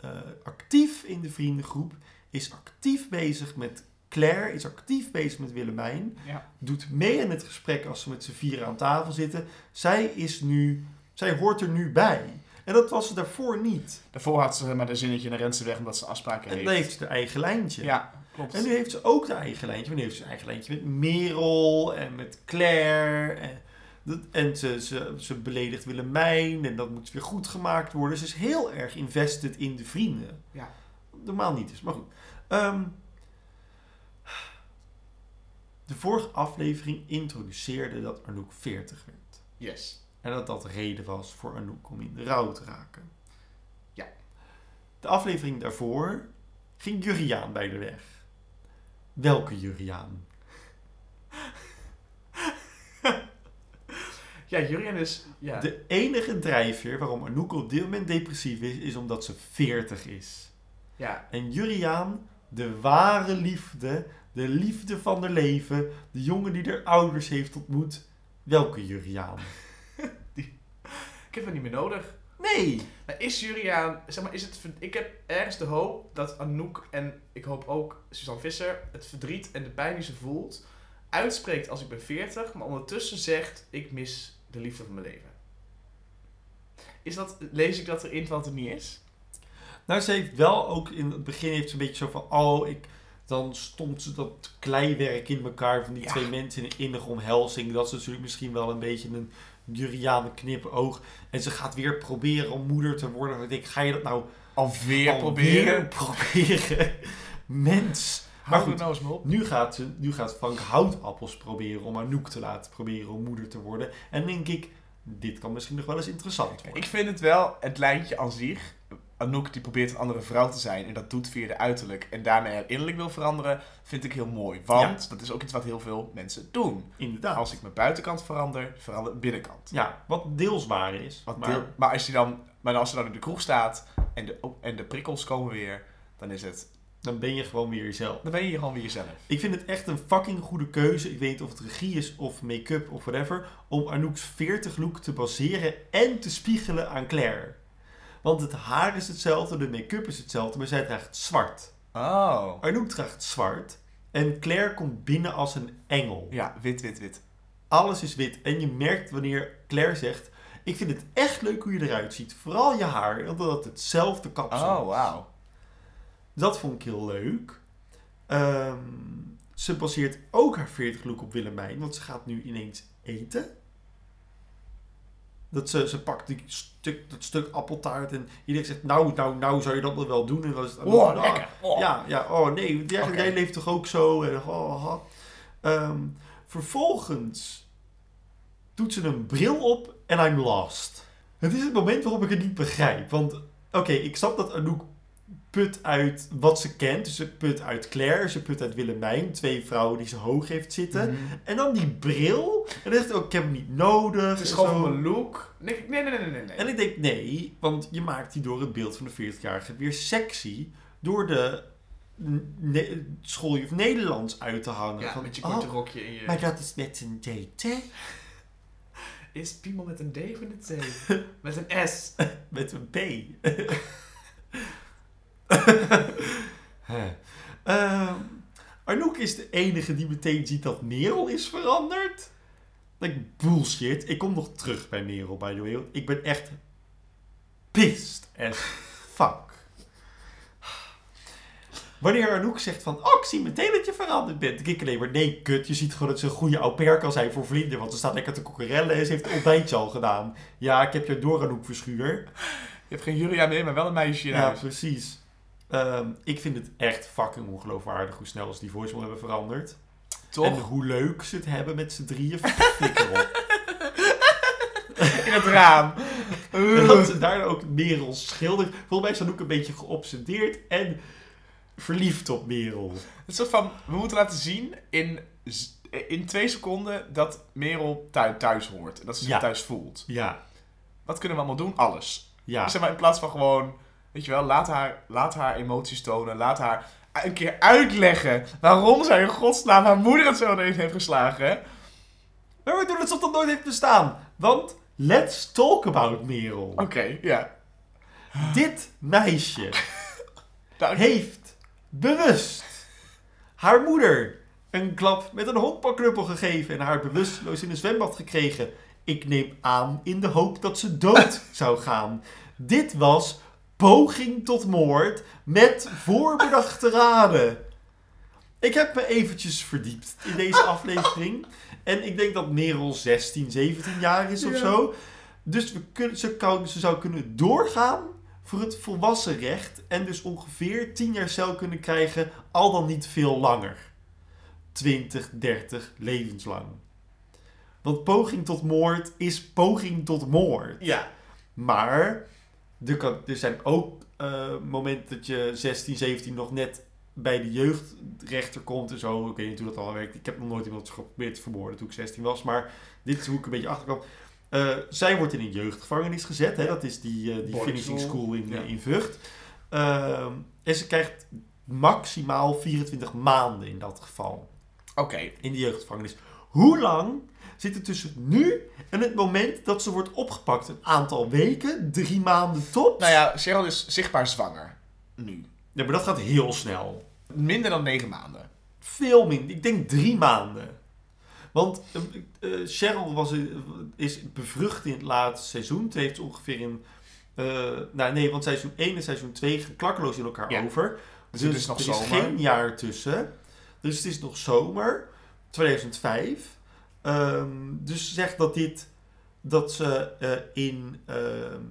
eh, actief in de vriendengroep, is actief bezig met Claire, is actief bezig met Willemijn Ja. doet mee in het gesprek als ze met z'n vieren aan tafel zitten. Zij is nu, zij hoort er nu bij. En dat was ze daarvoor niet. Daarvoor had ze maar een zinnetje en rent ze weg omdat ze afspraken En heeft. dan heeft ze haar eigen lijntje. Ja, klopt. En nu heeft ze ook haar eigen lijntje. Maar nu heeft ze haar eigen lijntje met Merel en met Claire. En, dat- en ze, ze, ze beledigt Willemijn. En dat moet weer goed gemaakt worden. Ze is heel erg invested in de vrienden. Ja. Normaal niet dus, maar goed. Ehm, de vorige aflevering introduceerde dat Anouk 40 werd. Yes. En dat dat reden was voor Anouk om in de rouw te raken. Ja. De aflevering daarvoor ging Juriaan bij de weg. Welke Juriaan? Ja, Jurien is... Ja. De enige drijfveer waarom Anouk op dit moment depressief is, is omdat ze 40 is. ja. En Juriaan, de ware liefde, de liefde van haar leven, de jongen die haar ouders heeft ontmoet. Welke Juriaan? Ik heb het niet meer nodig. Nee! Maar is Juriaan, zeg maar, is het, ik heb ergens de hoop dat Anouk en ik hoop ook Suzanne Visser het verdriet en de pijn die ze voelt uitspreekt als ik ben 40, maar ondertussen zegt ik mis de liefde van mijn leven. Is dat, lees ik dat erin het er niet is? Nou, ze heeft wel ook in het begin heeft ze een beetje zo van, oh, ik, dan stond ze dat kleiwerk in elkaar van die Ja. twee mensen in een innige omhelzing. Dat is natuurlijk misschien wel een beetje een Juriaan knipoog. En ze gaat weer proberen om moeder te worden. Ik denk, ga je dat nou Alweer alweer proberen. proberen? Mens. Maar goed, nou eens maar op. nu gaat, ze, nu gaat Frank houtappels proberen om Anouk te laten proberen om moeder te worden. En denk ik, dit kan misschien nog wel eens interessant worden. Ik vind het wel, het lijntje aan zich. Anouk die probeert een andere vrouw te zijn en dat doet via de uiterlijk en daarmee haar innerlijk wil veranderen, vind ik heel mooi. Want dat is ook iets wat heel veel mensen doen. Inderdaad. Als ik mijn buitenkant verander, verander ik binnenkant. Ja, wat deels waar is. Wat maar deel- maar, als je dan, maar als ze dan in de kroeg staat en de, en de prikkels komen weer, dan is het... Dan ben je gewoon weer jezelf. Dan ben je gewoon weer jezelf. Ik vind het echt een fucking goede keuze. Ik weet niet of het regie is of make-up of whatever. Om Anouk's 40 look te baseren en te spiegelen aan Claire. Want het haar is hetzelfde, de make-up is hetzelfde, maar zij draagt zwart. Oh. Anouk draagt zwart. En Claire komt binnen als een engel. Ja, wit, wit, wit. Alles is wit. En je merkt wanneer Claire zegt... Ik vind het echt leuk hoe je eruit ziet. Vooral je haar, omdat het hetzelfde kapsel Oh, wauw. Dat vond ik heel leuk. Ehm, ze baseert ook haar 40 look op Willemijn, want ze gaat nu ineens eten. Dat ze, ze pakt die stuk, dat stuk appeltaart en iedereen zegt, nou, nou, nou zou je dat wel doen. En dan is het, Wow, ah, lekker. Oh. Ja, ja, oh nee, jij, leeft toch ook zo? En, oh, oh. Ehm, vervolgens doet ze een bril op en I'm lost. Het is het moment waarop ik het niet begrijp. Want, oké, ik snap dat Anouk put uit wat ze kent. Dus ze put uit Claire, ze put uit Willemijn. Twee vrouwen die ze hoog heeft zitten. Mhm. En dan die bril. En dan zegt ook, ik heb hem niet nodig. Het is gewoon mijn look. Nee, nee, nee, nee, nee. En ik denk, nee, want je maakt die door het beeld van de 40-jarige weer sexy. Door de ne- schooljuf Nederlands uit te hangen. ja, Van, met je korte oh, rokje in je... maar dat is met een hè? Is Piemel met een D of een T? met een S. Met een P. Hè. Ehm, Anouk is de enige die meteen ziet dat Merel is veranderd. Like, bullshit. Ik kom nog terug bij Merel, by the way. Ik ben echt pissed as fuck. Wanneer Anouk zegt van, oh, ik zie meteen dat je veranderd bent. Ik alleen maar, nee, kut. Je ziet gewoon dat ze een goede au pair kan zijn voor vrienden. Want ze staat lekker te kokkerellen en ze heeft het ontbijtje al gedaan. Ja, ik heb je door, Anouk Verschuur. Je hebt geen Julia meer, maar wel een meisje Ja, huis. precies. Ehm, ik vind het echt fucking ongeloofwaardig hoe snel ze die voicemail hebben veranderd. En Toch? hoe leuk ze het hebben met z'n drieën. Flikker op. In het raam. En dat ze daar ook Merel schildert. Volgens mij is Anouk een beetje geobsedeerd en verliefd op Merel. Het soort van, we moeten laten zien in, in twee seconden dat Merel thuis, thuis hoort. En dat ze zich Ja. thuis voelt. Ja, Wat kunnen we allemaal doen? Alles. ja. Zeg maar in plaats van gewoon, weet je wel, laat haar, laat haar emoties tonen. Laat haar een keer uitleggen waarom zij in godsnaam haar moeder het zo ineens heeft geslagen. Maar we doen alsof dat nooit heeft bestaan. Want let's talk about Merel. Oké, ja. Dit meisje heeft bewust haar moeder een klap met een honkbalknuppel gegeven en haar bewusteloos in een zwembad gekregen. Ik neem aan in de hoop dat ze dood zou gaan. Dit was poging tot moord met voorbedachte raden. Ik heb me eventjes verdiept in deze aflevering. En ik denk dat Merel 16, 17 jaar is of Ja. zo. Dus we kunnen, ze, kan, ze zou kunnen doorgaan voor het volwassen recht. En dus ongeveer 10 jaar cel kunnen krijgen, al dan niet veel langer. 20, 30 levenslang. Want poging tot moord is poging tot moord. Ja. Maar er, er zijn ook eh, momenten dat je 16, 17 nog net bij de jeugdrechter komt en zo. Ik weet niet hoe dat al werkt. Ik heb nog nooit iemand geprobeerd te vermoorden toen ik 16 was. Maar dit is hoe ik een beetje achterkwam. Eh, zij wordt in een jeugdgevangenis gezet. Hè? Dat is die, eh, die finishing school. school in, Ja. in Vught. Ehm, en ze krijgt maximaal 24 maanden in dat geval. Oké. In de jeugdgevangenis. Hoe lang zit er tussen nu en het moment dat ze wordt opgepakt? Een aantal weken? Drie maanden top? Nou ja, Cheryl is zichtbaar zwanger. Nu. Ja, maar dat gaat heel snel. Minder dan negen maanden. Veel minder. Ik denk drie maanden. Want eh, Cheryl was, eh, is bevrucht in het laatste seizoen. Het heeft ongeveer in... nou nee, want seizoen 1 en seizoen 2 gaan klakkeloos in elkaar Ja. over. Dus Dus het is nog er zomer. is geen jaar tussen. Dus het is nog zomer. 2005. Ehm, dus zegt dat dit... Dat ze eh, in... ehm,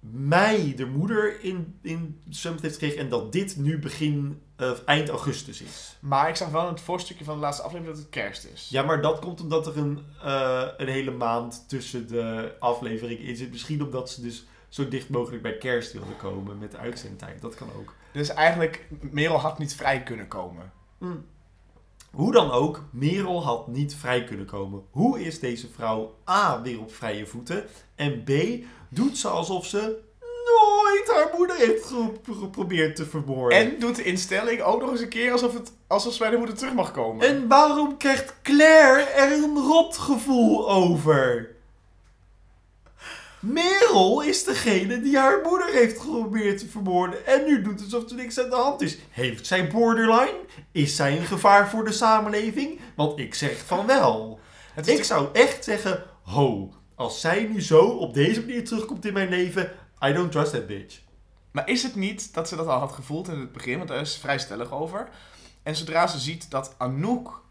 mei de moeder in, in zwembad heeft gekregen. En dat dit nu begin... eh, eind augustus is. Maar ik zag wel in het voorstukje van de laatste aflevering dat het kerst is. Ja, maar dat komt omdat er een, eh, een hele maand tussen de afleveringen in zit. Misschien omdat ze dus zo dicht mogelijk bij kerst wilden komen met de uitzendtijd. Dat kan ook. Dus eigenlijk, Merel had niet vrij kunnen komen. Mm. Hoe dan ook, Merel had niet vrij kunnen komen. Hoe is deze vrouw A weer op vrije voeten? En B, doet ze alsof ze nooit haar moeder heeft ge- geprobeerd te vermoorden. En doet de instelling ook nog eens een keer alsof, het, alsof ze bij de moeder terug mag komen. En waarom krijgt Claire er een rotgevoel over? Merel is degene die haar moeder heeft geprobeerd te vermoorden. En nu doet het alsof er niks aan de hand is. Heeft zij borderline? Is zij een gevaar voor de samenleving? Want ik zeg van wel. Ik zou echt zeggen, ho, als zij nu zo op deze manier terugkomt in mijn leven, I don't trust that bitch. Maar is het niet dat ze dat al had gevoeld in het begin? Want daar is ze vrij stellig over. En zodra ze ziet dat Anouk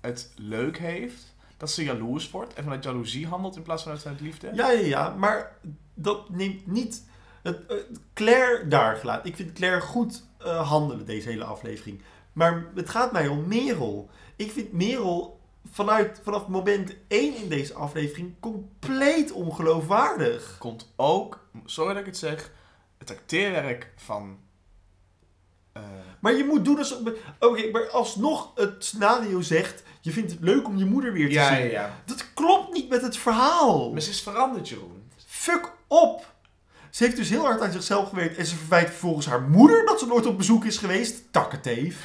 het leuk heeft, dat ze jaloers wordt en vanuit jaloezie handelt in plaats van vanuit liefde. Ja, ja, ja, maar dat neemt niet het, eh, Claire daar gelaten. Ik vind Claire goed eh, handelen deze hele aflevering. Maar het gaat mij om Merel. Ik vind Merel vanuit, vanaf moment 1 in deze aflevering compleet ongeloofwaardig. Komt ook, sorry dat ik het zeg, het acteerwerk van. eh, Maar je moet doen als... Oké, maar alsnog het scenario zegt... Je vindt het leuk om je moeder weer te ja, zien. ja, ja. Dat klopt niet met het verhaal. Maar ze is veranderd, Jeroen. Fuck op! Ze heeft dus heel hard aan zichzelf gewerkt en ze verwijt vervolgens haar moeder dat ze nooit op bezoek is geweest. Takketeef.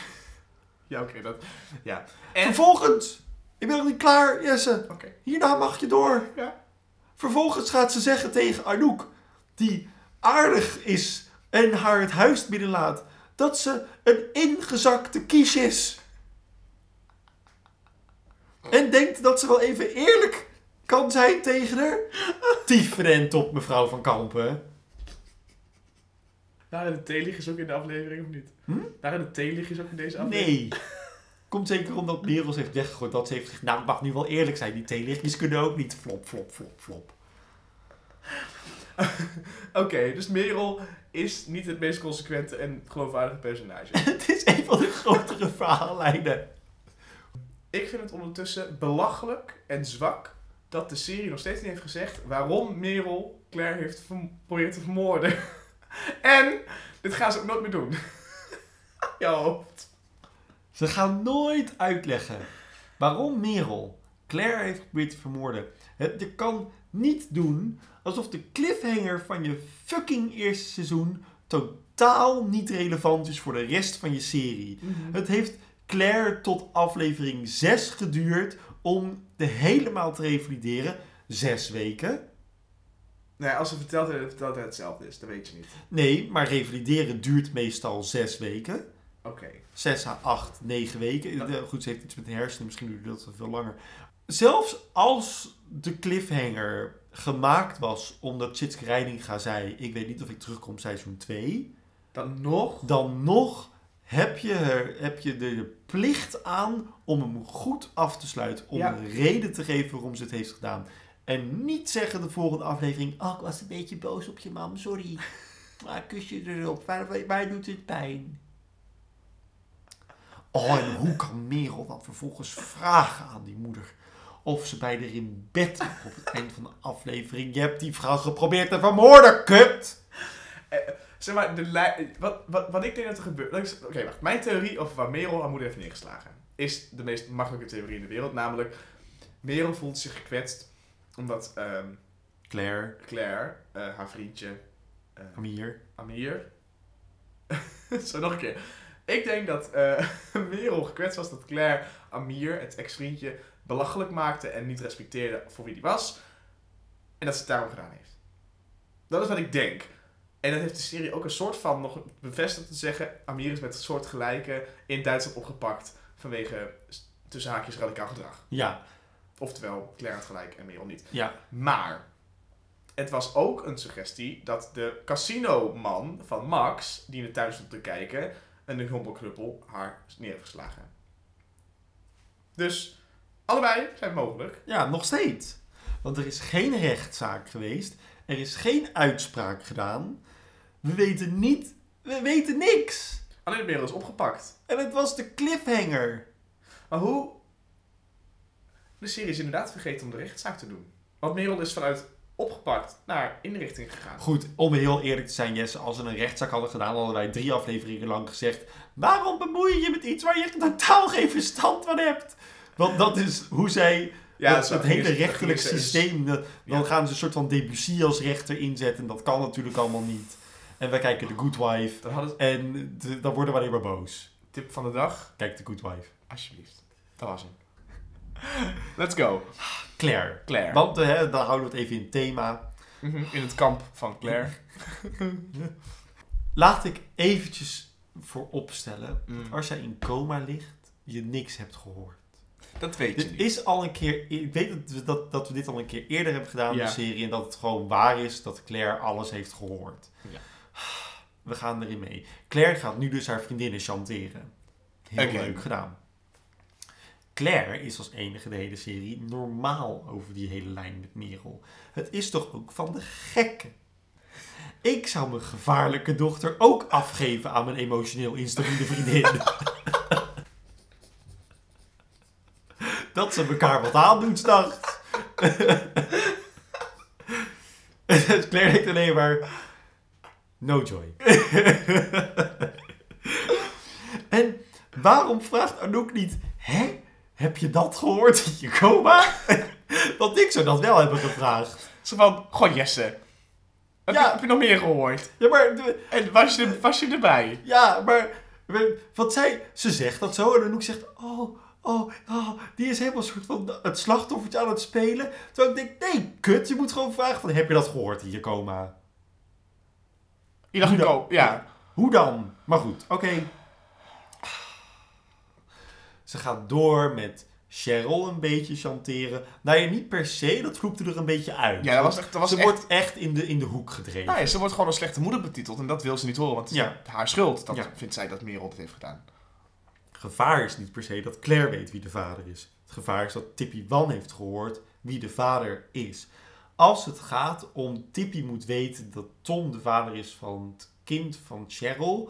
Ja, oké, dat. Ja. En. Vervolgens, ik ben nog niet klaar, Jesse. Oké. Hierna mag je door. Ja. Vervolgens gaat ze zeggen tegen Anouk, die aardig is en haar het huis binnenlaat, dat ze een ingezakte kies is. En denkt dat ze wel even eerlijk kan zijn tegen haar. Different op mevrouw van Kampen. Waren de theelichtjes ook in de aflevering of niet? Hm? Waren de theelichtjes ook in deze aflevering? Nee. Komt zeker omdat Merels heeft weggegooid dat ze heeft gezegd, nou ik mag nu wel eerlijk zijn, die theelichtjes kunnen ook niet flop, flop, flop, flop. Oké, dus Merel is niet het meest consequente en geloofwaardige personage. Het is een van de grotere verhaallijnen. Ik vind het ondertussen belachelijk en zwak dat de serie nog steeds niet heeft gezegd waarom Merel Claire heeft proberen te vermoorden. en dit gaan ze ook nooit meer doen. Yo. Ze gaan nooit uitleggen waarom Merel Claire heeft geprobeerd te vermoorden. Het, je kan niet doen alsof de cliffhanger van je fucking eerste seizoen totaal niet relevant is voor de rest van je serie. Het heeft Claire tot aflevering 6 geduurd om de helemaal te revalideren. Zes weken. Nee, als ze vertelt dat het, vertelt hetzelfde is, dat weet je niet. Nee, maar revalideren duurt meestal zes weken. Oké. 6 à 8, 9 weken. Ja. Goed, ze heeft iets met de hersenen, misschien duurt dat veel langer. Zelfs als de cliffhanger gemaakt was omdat Chitske Reininga zei... ik weet niet of ik terugkom seizoen 2... Dan nog. dan nog heb je, er, heb je er de plicht aan om hem goed af te sluiten. Om Ja. een reden te geven waarom ze het heeft gedaan. En niet zeggen de volgende aflevering... oh, ik was een beetje boos op je mam, sorry. Maar kus je erop, waar, doet het pijn? Oh, en hoe kan Merel dan vervolgens vragen aan die moeder... of ze bij haar in bed op het eind van de aflevering... je hebt die vrouw geprobeerd te vermoorden, kut! Zeg maar, de wat, wat, wat ik denk dat er gebeurt. Oké, wacht. Mijn theorie over waar Merel haar moeder heeft neergeslagen. is de meest makkelijke theorie in de wereld. Namelijk, Merel voelt zich gekwetst. omdat ehm, Claire, Claire, eh, haar vriendje, eh, Amir... Amir. Zo nog een keer. Ik denk dat eh Merel gekwetst was dat Claire Amir, het ex-vriendje, belachelijk maakte en niet respecteerde voor wie die was. En dat ze het daarom gedaan heeft. Dat is wat ik denk. En dat heeft de serie ook een soort van nog bevestigd te zeggen. Amir is met soortgelijke in Duitsland opgepakt vanwege tussen haakjes radicaal gedrag. Ja, Oftewel, Claire had gelijk en Merel niet. ja. Maar het was ook een suggestie dat de casinoman van Max, die in de tuin stond te kijken, een hompelknuppel haar neer heeft geslagen. Dus allebei zijn mogelijk. Ja, nog steeds. Want er is geen rechtszaak geweest. Er is geen uitspraak gedaan. We weten niet... We weten niks. Alleen Merel is opgepakt. En het was de cliffhanger. Maar hoe? De serie is inderdaad vergeten om de rechtszaak te doen. Want Merel is vanuit opgepakt naar inrichting gegaan. Goed, om heel eerlijk te zijn, Jesse. Als we een rechtszaak hadden gedaan, hadden wij drie afleveringen lang gezegd... Waarom bemoei je je met iets waar je totaal geen verstand van hebt? Want dat is hoe zij... Ja, dat, het hele rechterlijk systeem... Dan Ja. gaan ze een soort van Debussy als rechter inzetten. Dat kan natuurlijk allemaal niet. En wij kijken The Good Wife. Dan hadden En de- dan worden we alleen maar boos. tip van de dag. Kijk The Good Wife. Alsjeblieft. Dat was hem. Let's go. Claire. Claire. Want eh, hè, dan houden we het even in thema. Mhm, In het kamp van Claire. Laat ik eventjes voor opstellen. Mm. Als jij in coma ligt, je niks hebt gehoord. Dat weet je niet. is al een keer... Ik weet dat we, dat, dat we dit al een keer eerder hebben gedaan in Ja. de serie. En dat het gewoon waar is dat Claire alles heeft gehoord. Ja. We gaan erin mee. Claire gaat nu dus haar vriendinnen chanteren. Heel leuk gedaan. Claire is als enige de hele serie normaal over die hele lijn met Merel. Het is toch ook van de gekken. Ik zou mijn gevaarlijke dochter ook afgeven aan mijn emotioneel instabiele vriendin. Dat ze elkaar wat aandoen s'nachts. Claire denkt alleen maar... No joy. en waarom vraagt Anouk niet... Hè? Heb je dat gehoord in je coma? Want ik zou dat wel hebben gevraagd. Zo van, goh Jesse. Heb, Ja. je, heb je nog meer gehoord? Ja, maar... de- En was je, was je erbij? Ja, maar... Wat zij... Ze zegt dat zo en Anouk zegt... Oh, oh, oh, die is helemaal soort van het slachtoffertje aan het spelen. Terwijl ik denk, nee, kut, je moet gewoon vragen van... Heb je dat gehoord in je coma? Je dacht Hoe ik ook, ja. Hoe dan? Maar goed, oké. Ze gaat door met Cheryl een beetje chanteren. Nou ja, niet per se, dat vloepte er een beetje uit. Ja, dat was echt... Dat was ze echt wordt echt in de, in de hoek gedreven. nou ja, ze wordt gewoon een slechte moeder betiteld en dat wil ze niet horen, want het is Ja. haar schuld. Dat Ja. vindt zij dat Merel het heeft gedaan. gevaar is niet per se dat Claire weet wie de vader is. Het gevaar is dat Tippy Wan heeft gehoord wie de vader is. Als het gaat om Tippy moet weten dat Tom de vader is van het kind van Cheryl,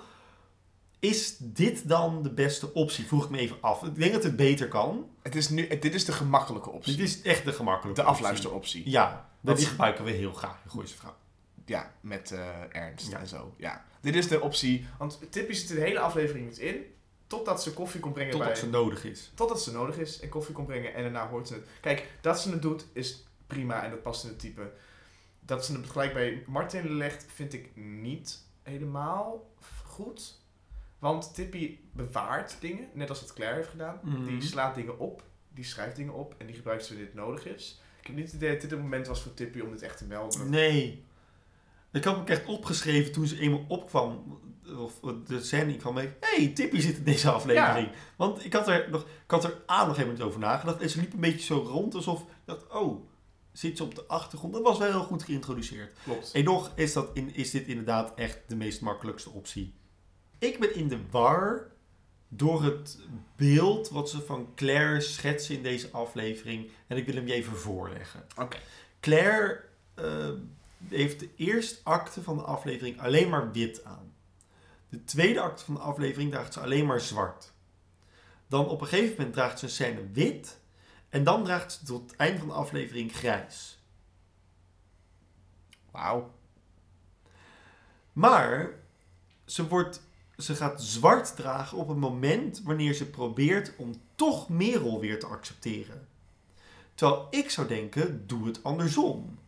is dit dan de beste optie? Vroeg ik me even af. Ik denk dat het beter kan. Het is nu, dit is de gemakkelijke optie. Dit is echt de gemakkelijke de optie. afluisteroptie. Ja, Dat die gebruiken we heel graag in Gooise Vrouw. Ja, met eh, Ernst Ja. en zo. Ja. Dit is de optie. Want Tippy zit de hele aflevering niet in. Totdat ze koffie komt brengen Totdat bij... ze nodig is. Totdat ze nodig is en koffie komt brengen en daarna hoort ze het. Kijk, dat ze het doet is prima en dat past in het type. Dat ze het gelijk bij Martin legt, vind ik niet helemaal goed. Want Tippy bewaart dingen, net als wat Claire heeft gedaan. Mhm. Die slaat dingen op, die schrijft dingen op en die gebruikt ze wanneer het nodig is. Ik heb niet het idee dat dit het moment was voor Tippy om dit echt te melden. Nee. Ik had me echt opgeschreven toen ze eenmaal opkwam. Of de scène kwam mee. Hé, hey, Tippy zit in deze aflevering. Want ik had er nog, ik had er A nog even over nagedacht. En ze liep een beetje zo rond alsof ik dacht, oh, zit ze op de achtergrond. Dat was wel heel goed geïntroduceerd. Klopt. En nog is, dat in, is dit inderdaad echt de meest makkelijkste optie. Ik ben in de war door het beeld wat ze van Claire schetsen in deze aflevering. En ik wil hem je even voorleggen. Oké. Claire eh, heeft de eerste acte van de aflevering alleen maar wit aan. De tweede acte van de aflevering draagt ze alleen maar zwart. Dan op een gegeven moment draagt ze een scène wit. En dan draagt ze tot het einde van de aflevering grijs. Wauw. Maar ze, wordt, ze gaat zwart dragen op een moment wanneer ze probeert om toch Merel weer te accepteren. Terwijl ik zou denken, doe het andersom.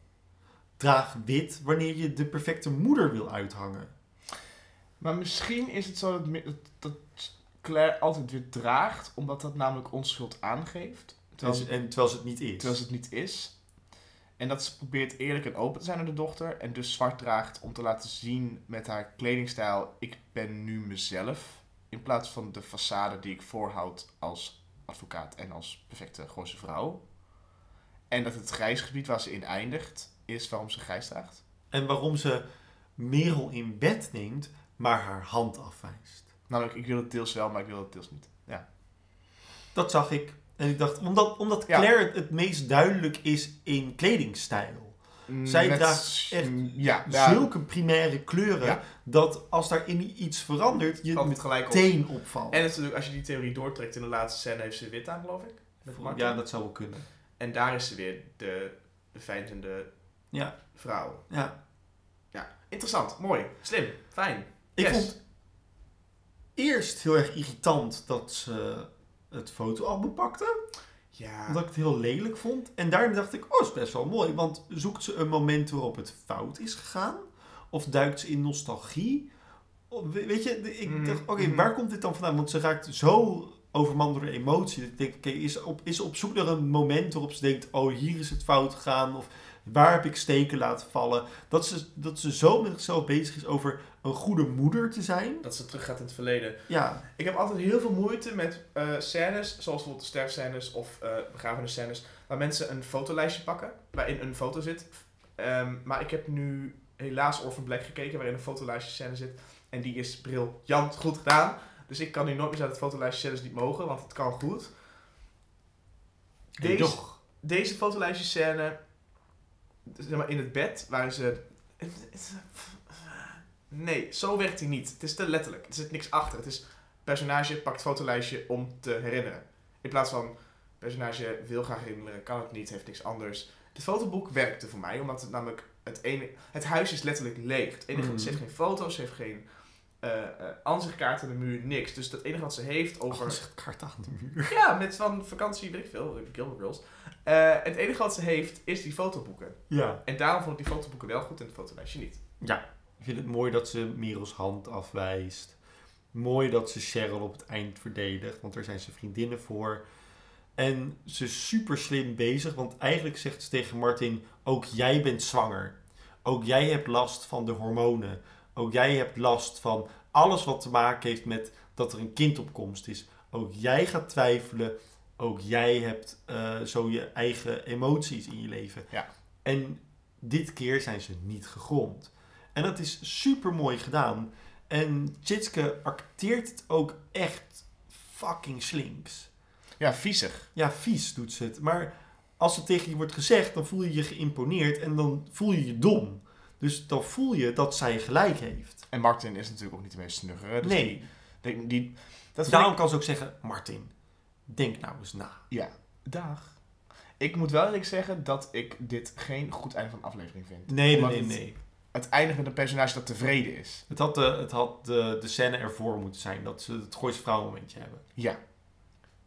Draag wit wanneer je de perfecte moeder wil uithangen. Maar misschien is het zo dat- dat Claire altijd weer draagt, omdat dat namelijk onschuld aangeeft. Terwijl, En, en terwijl ze het niet is. terwijl ze het niet is. En dat ze probeert eerlijk en open te zijn naar de dochter. En dus zwart draagt om te laten zien met haar kledingstijl: ik ben nu mezelf. In plaats van de façade die ik voorhoud als advocaat en als perfecte Gooise vrouw. En dat het grijs gebied waar ze in eindigt, is waarom ze grijs draagt. En waarom ze Merel in bed neemt, maar haar hand afwijst. Namelijk, ik wil het deels wel, maar ik wil het deels niet. Ja. Dat zag ik. En ik dacht, omdat, omdat Ja. Claire het, meest duidelijk is in kledingstijl. Zij Met- draagt echt ja, ja, Zulke primaire kleuren, Ja. dat als daar in iets verandert, je valt op. meteen opvalt. En natuurlijk, als je die theorie doortrekt, in de laatste scène heeft ze wit aan, geloof ik. Met ja, dat zou wel kunnen. En daar is ze weer de, de vijzende Ja, vrouw. ja. Interessant, mooi, slim, fijn. Ik Yes. vond eerst heel erg irritant dat ze het fotoalbum pakte. Ja, Omdat ik het heel lelijk vond. En daarna dacht ik, oh, is best wel mooi. Want zoekt ze een moment waarop het fout is gegaan? Of duikt ze in nostalgie? Of, weet je, ik Mhm, dacht, oké, mhm. waar komt dit dan vandaan? Want ze raakt zo overmand door emotie. Dat ik denk, oké, is, op, is op zoek naar een moment waarop ze denkt, oh, hier is het fout gegaan. Of waar heb ik steken laten vallen? Dat ze, dat ze zo met zichzelf bezig is over een goede moeder te zijn. Dat ze terug gaat in het verleden. Ja, Ik heb altijd heel veel moeite met eh, scènes, zoals bijvoorbeeld sterfscènes of eh begrafenisscènes, waar mensen een fotolijstje pakken, waarin een foto zit. Ehm, maar ik heb nu helaas Orphan Black gekeken, waarin een fotolijstje scène zit. En die is briljant goed gedaan. Dus ik kan nu nooit meer uit het fotolijstje scènes niet mogen, want het kan goed. Deze, deze fotolijstje scène, zeg maar in het bed, waar ze... Nee, zo werkt hij niet. Het is te letterlijk. Er zit niks achter. Het is personage pakt fotolijstje om te herinneren. In plaats van personage wil graag herinneren, kan het niet, heeft niks anders. Het fotoboek werkte voor mij, omdat het namelijk het ene... Het huis is letterlijk leeg. Het enige, Mhm. Ze heeft geen foto's, ze heeft geen ansichtkaart aan de muur, niks. Dus het enige wat ze heeft over... Oh, zegt kaart aan de muur. Ja, met van vakantie, weet ik veel, Gilmore Girls. Eh, het enige wat ze heeft, is die fotoboeken. Ja. En daarom vond ik die fotoboeken wel goed en het fotolijstje niet. Ik vind het mooi dat ze Merels hand afwijst. Mooi dat ze Cheryl op het eind verdedigt, want daar zijn ze vriendinnen voor. En ze is super slim bezig, want eigenlijk zegt ze tegen Martin: Ook jij bent zwanger. Ook jij hebt last van de hormonen. Ook jij hebt last van alles wat te maken heeft met dat er een kind op komst is. Ook jij gaat twijfelen. Ook jij hebt eh, zo je eigen emoties in je leven. Ja. En dit keer zijn ze niet gegrond. En dat is super mooi gedaan. En Tjitske acteert het ook echt fucking slinks. Ja, viezig. Ja, vies doet ze het. Maar als het tegen je wordt gezegd, dan voel je je geïmponeerd en dan voel je je dom. Dus dan voel je dat zij gelijk heeft. En Martin is natuurlijk ook niet de meest snuggere. Dus nee, Die, die, die- dat daarom ik- kan ze ook zeggen, Martin, denk nou eens na. Ja, dag. Ik moet wel eerlijk zeggen dat ik dit geen goed einde van de aflevering vind. Nee, nee, Omdat nee, het- nee. Het eindigt met een personage dat tevreden is. Het had, de, het had de, de scène ervoor moeten zijn, dat ze het Gooise vrouwenmomentje hebben. Ja.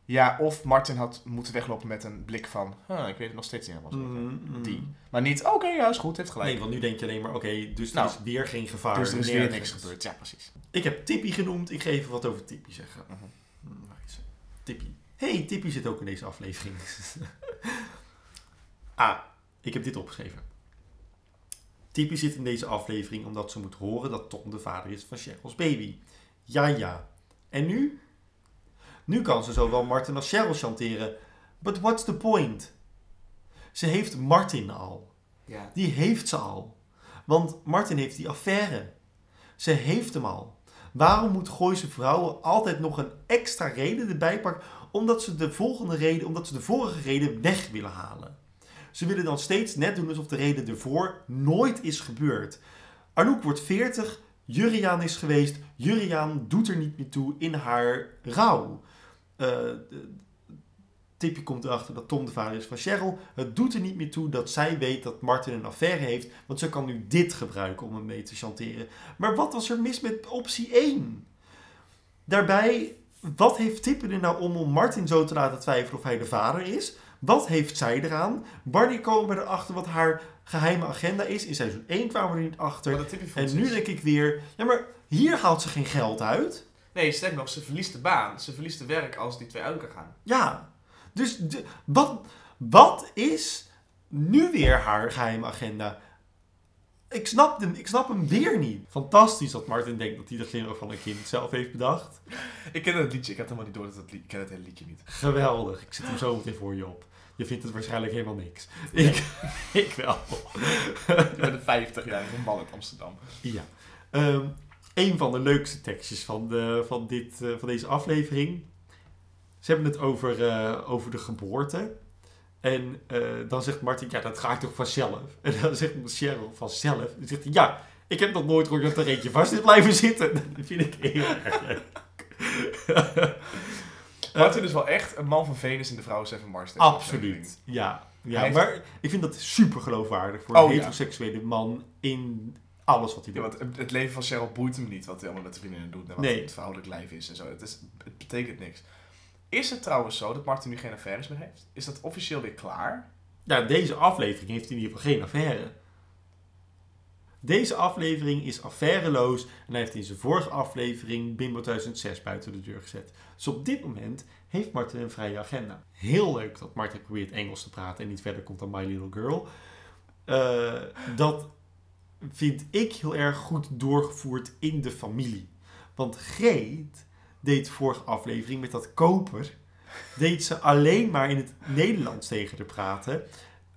Ja, of Martin had moeten weglopen met een blik van... Huh, ik weet het nog steeds niet helemaal. Mm, mm. Die. Maar niet, oké, ja, is goed, heeft gelijk. Nee, want nu denk je alleen maar, oké, dus er Nou, is weer geen gevaar. dus er is weer niks gebeurd. Ja, precies. Ik heb Tippy genoemd, ik ga even wat over Tippy zeggen. Mhm. Hm, ze? Tippy. Hey, Tippy zit ook in deze aflevering. ah, ik heb dit opgeschreven. Tippy zit in deze aflevering omdat ze moet horen dat Tom de vader is van Cheryl's baby. Ja, ja. En nu? Nu kan ze zowel Martin als Cheryl chanteren. But what's the point? Ze heeft Martin al. Ja. Die heeft ze al. Want Martin heeft die affaire. Ze heeft hem al. Waarom moet Gooise vrouwen altijd nog een extra reden erbij pakken? Omdat ze de volgende reden, omdat ze de vorige reden weg willen halen. Ze willen dan steeds net doen alsof de reden ervoor nooit is gebeurd. Anouk wordt 40, Juriaan is geweest, Juriaan doet er niet meer toe in haar rouw. Eh, de- Tippy komt erachter dat Tom de vader is van Cheryl. Het doet er niet meer toe dat zij weet dat Martin een affaire heeft, want ze kan nu dit gebruiken om hem mee te chanteren. Maar wat was er mis met optie 1? Daarbij, wat heeft Tippy er nou om om Martin zo te laten twijfelen of hij de vader is? Wat heeft zij eraan? Wanneer komen we erachter wat haar geheime agenda is? In seizoen 1 kwamen we er niet achter. En nu denk ik weer, ja maar hier haalt ze geen geld uit. Nee, sterker nog, ze verliest de baan. Ze verliest de werk als die twee uit elkaar gaan. Ja, dus de- wat, wat is nu weer haar geheime agenda? Ik snap, hem, ik snap hem weer niet. Fantastisch dat Martin denkt dat hij de glimlach van een kind zelf heeft bedacht. Ik ken het liedje, ik had helemaal niet door dat het lied, ik ken het hele liedje niet. Geweldig, ik zet hem zo meteen voor je op. Je vindt het waarschijnlijk helemaal niks. Ik, ik wel. Ik ben een 50-jarige man uit Amsterdam. Ja. Ehm, een van de leukste tekstjes van, de, van, dit, eh, van deze aflevering. Ze hebben het over, eh, over de geboorte. En eh, dan zegt Martin, ja, dat gaat toch vanzelf? En dan zegt Cheryl, vanzelf? Dan zegt hij, ja, ik heb nog nooit gehoord dat er eentje vast is blijven zitten. Dat vind ik heel erg leuk. Martin is wel echt een man van Venus in de vrouw Seven Mars. deze aflevering. Absoluut, ja. ja heeft- maar ik vind dat super geloofwaardig voor Oh, een ja. heteroseksuele man in alles wat hij Ja, doet. want het- leven van Cheryl boeit hem niet wat hij allemaal met vriendinnen doet en wat Nee. het vrouwelijk lijf is en zo. Het, is, het betekent niks. Is het trouwens zo dat Martin nu geen affaires meer heeft? Is dat officieel weer klaar? Ja, deze aflevering heeft in ieder geval geen affaire. Deze aflevering is affairloos en hij heeft in zijn vorige aflevering Bimbo 2006 buiten de deur gezet. Dus op dit moment heeft Martin een vrije agenda. Heel leuk dat Martin probeert Engels te praten en niet verder komt dan My Little Girl. Eh, dat vind ik heel erg goed doorgevoerd in de familie. Want Greet deed vorige aflevering met dat koper, deed ze alleen maar in het Nederlands tegen haar praten.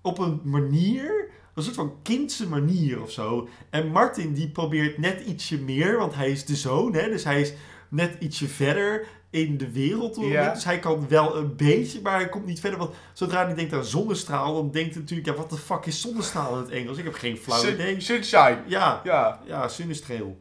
Op een manier, een soort van kindse manier of zo. En Martin die probeert net ietsje meer, want hij is de zoon, hè, dus hij is net ietsje verder in de wereld. Ja. Dus hij kan wel een beetje, maar hij komt niet verder. Want zodra hij denkt aan zonnestraal, dan denkt hij natuurlijk, ja, wat de fuck is zonnestraal in het Engels? Ik heb geen flauw idee. Sunshine. Ja, Ja. ja, zonnestreel.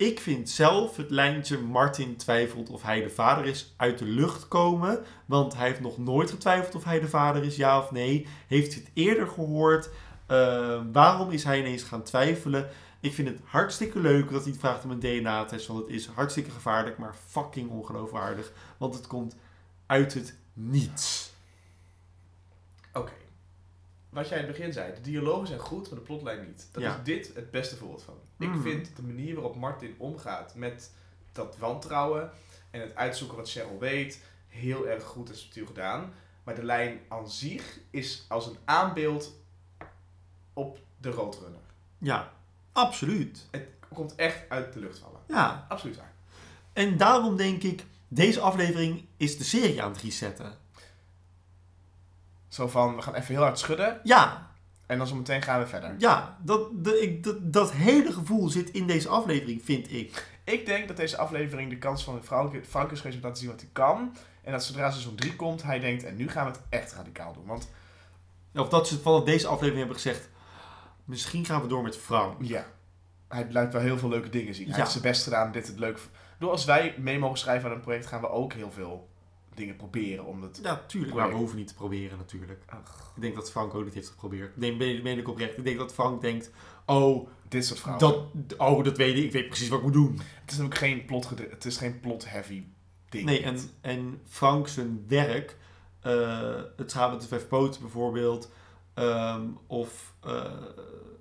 Ik vind zelf het lijntje Martin twijfelt of hij de vader is uit de lucht komen. Want hij heeft nog nooit getwijfeld of hij de vader is, ja of nee. Heeft het eerder gehoord? Eh, waarom is hij ineens gaan twijfelen? Ik vind het hartstikke leuk dat hij vraagt om een DNA-test. Want het is hartstikke gevaarlijk, maar fucking ongeloofwaardig. Want het komt uit het niets. Oké. Wat jij in het begin zei, de dialogen zijn goed, maar de plotlijn niet. Dat Ja. is dit het beste voorbeeld van. Ik Mhm. vind de manier waarop Martin omgaat met dat wantrouwen en het uitzoeken wat Cheryl weet, heel erg goed en subtiel gedaan. Maar de lijn aan zich is als een aanbeeld op de Roadrunner. Ja, absoluut. Het komt echt uit de lucht vallen. Ja, Absoluut waar. En daarom denk ik, deze aflevering is de serie aan het resetten. Zo van, we gaan even heel hard schudden Ja, en dan zo meteen gaan we verder. ja dat, de, ik, dat, dat hele gevoel zit in deze aflevering, vind ik. Ik denk dat deze aflevering de kans van Frank, Frank is geweest om te laten zien wat hij kan. En dat zodra seizoen 3 komt, hij denkt, en nu gaan we het echt radicaal doen. Want Of dat ze vanaf deze aflevering hebben gezegd, misschien gaan we door met Frank. ja, hij blijft wel heel veel leuke dingen zien. Hij Ja. heeft zijn best gedaan, dit het leuk. Door als wij mee mogen schrijven aan een project, gaan we ook heel veel dingen proberen om het... Ja, tuurlijk. Maar we hoeven niet te proberen natuurlijk. Ik denk dat Frank ook niet heeft geprobeerd. Nee, meen, meen ik oprecht. Ik denk dat Frank denkt, oh Dit soort vrouwen. dat, oh, dat weet ik. Ik weet precies wat ik moet doen. Het is natuurlijk geen plot, het is geen plot-heavy ding. Nee, en, en Frank zijn werk, eh, het schaap met de vijf poten bijvoorbeeld, ehm, of, eh,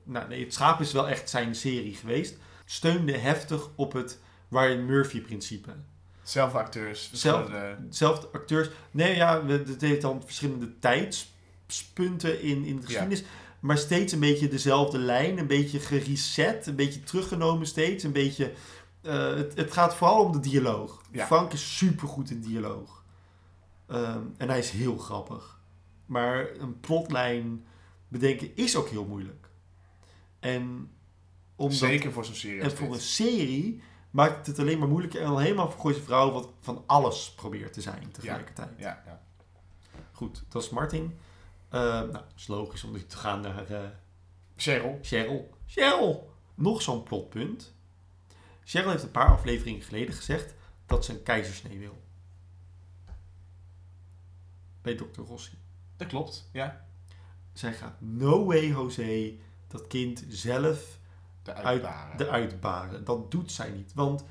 nou nee, het schaap is wel echt zijn serie geweest, steunde heftig op het Ryan Murphy-principe. Zelf acteurs, Zelf-. Zelfde acteurs, nee ja, het heeft dan verschillende tijdspunten in, in de geschiedenis, maar steeds een beetje dezelfde lijn, een beetje gereset, een beetje teruggenomen steeds, een beetje... eh, het, het gaat vooral om de dialoog. Ja. Frank is supergoed in dialoog. Ehm, en hij is heel grappig. Maar een plotlijn bedenken is ook heel moeilijk. En, omdat, Zeker voor zo'n serie en voor dit. een serie maakt het alleen maar moeilijker. En al helemaal voor Gooise Vrouw wat van alles probeert te zijn tegelijkertijd. Ja, ja. Goed, dat is Martin. Eh, nou, dat is logisch om nu te gaan naar eh, Cheryl. Cheryl. Cheryl! Nog zo'n plotpunt. Cheryl heeft een paar afleveringen geleden gezegd dat ze een keizersnee wil. Bij Dr. Rossi. Dat klopt, ja. Zij gaat no way, José, dat kind zelf De uit, uitbaren. de uitbaren. Dat doet zij niet. Want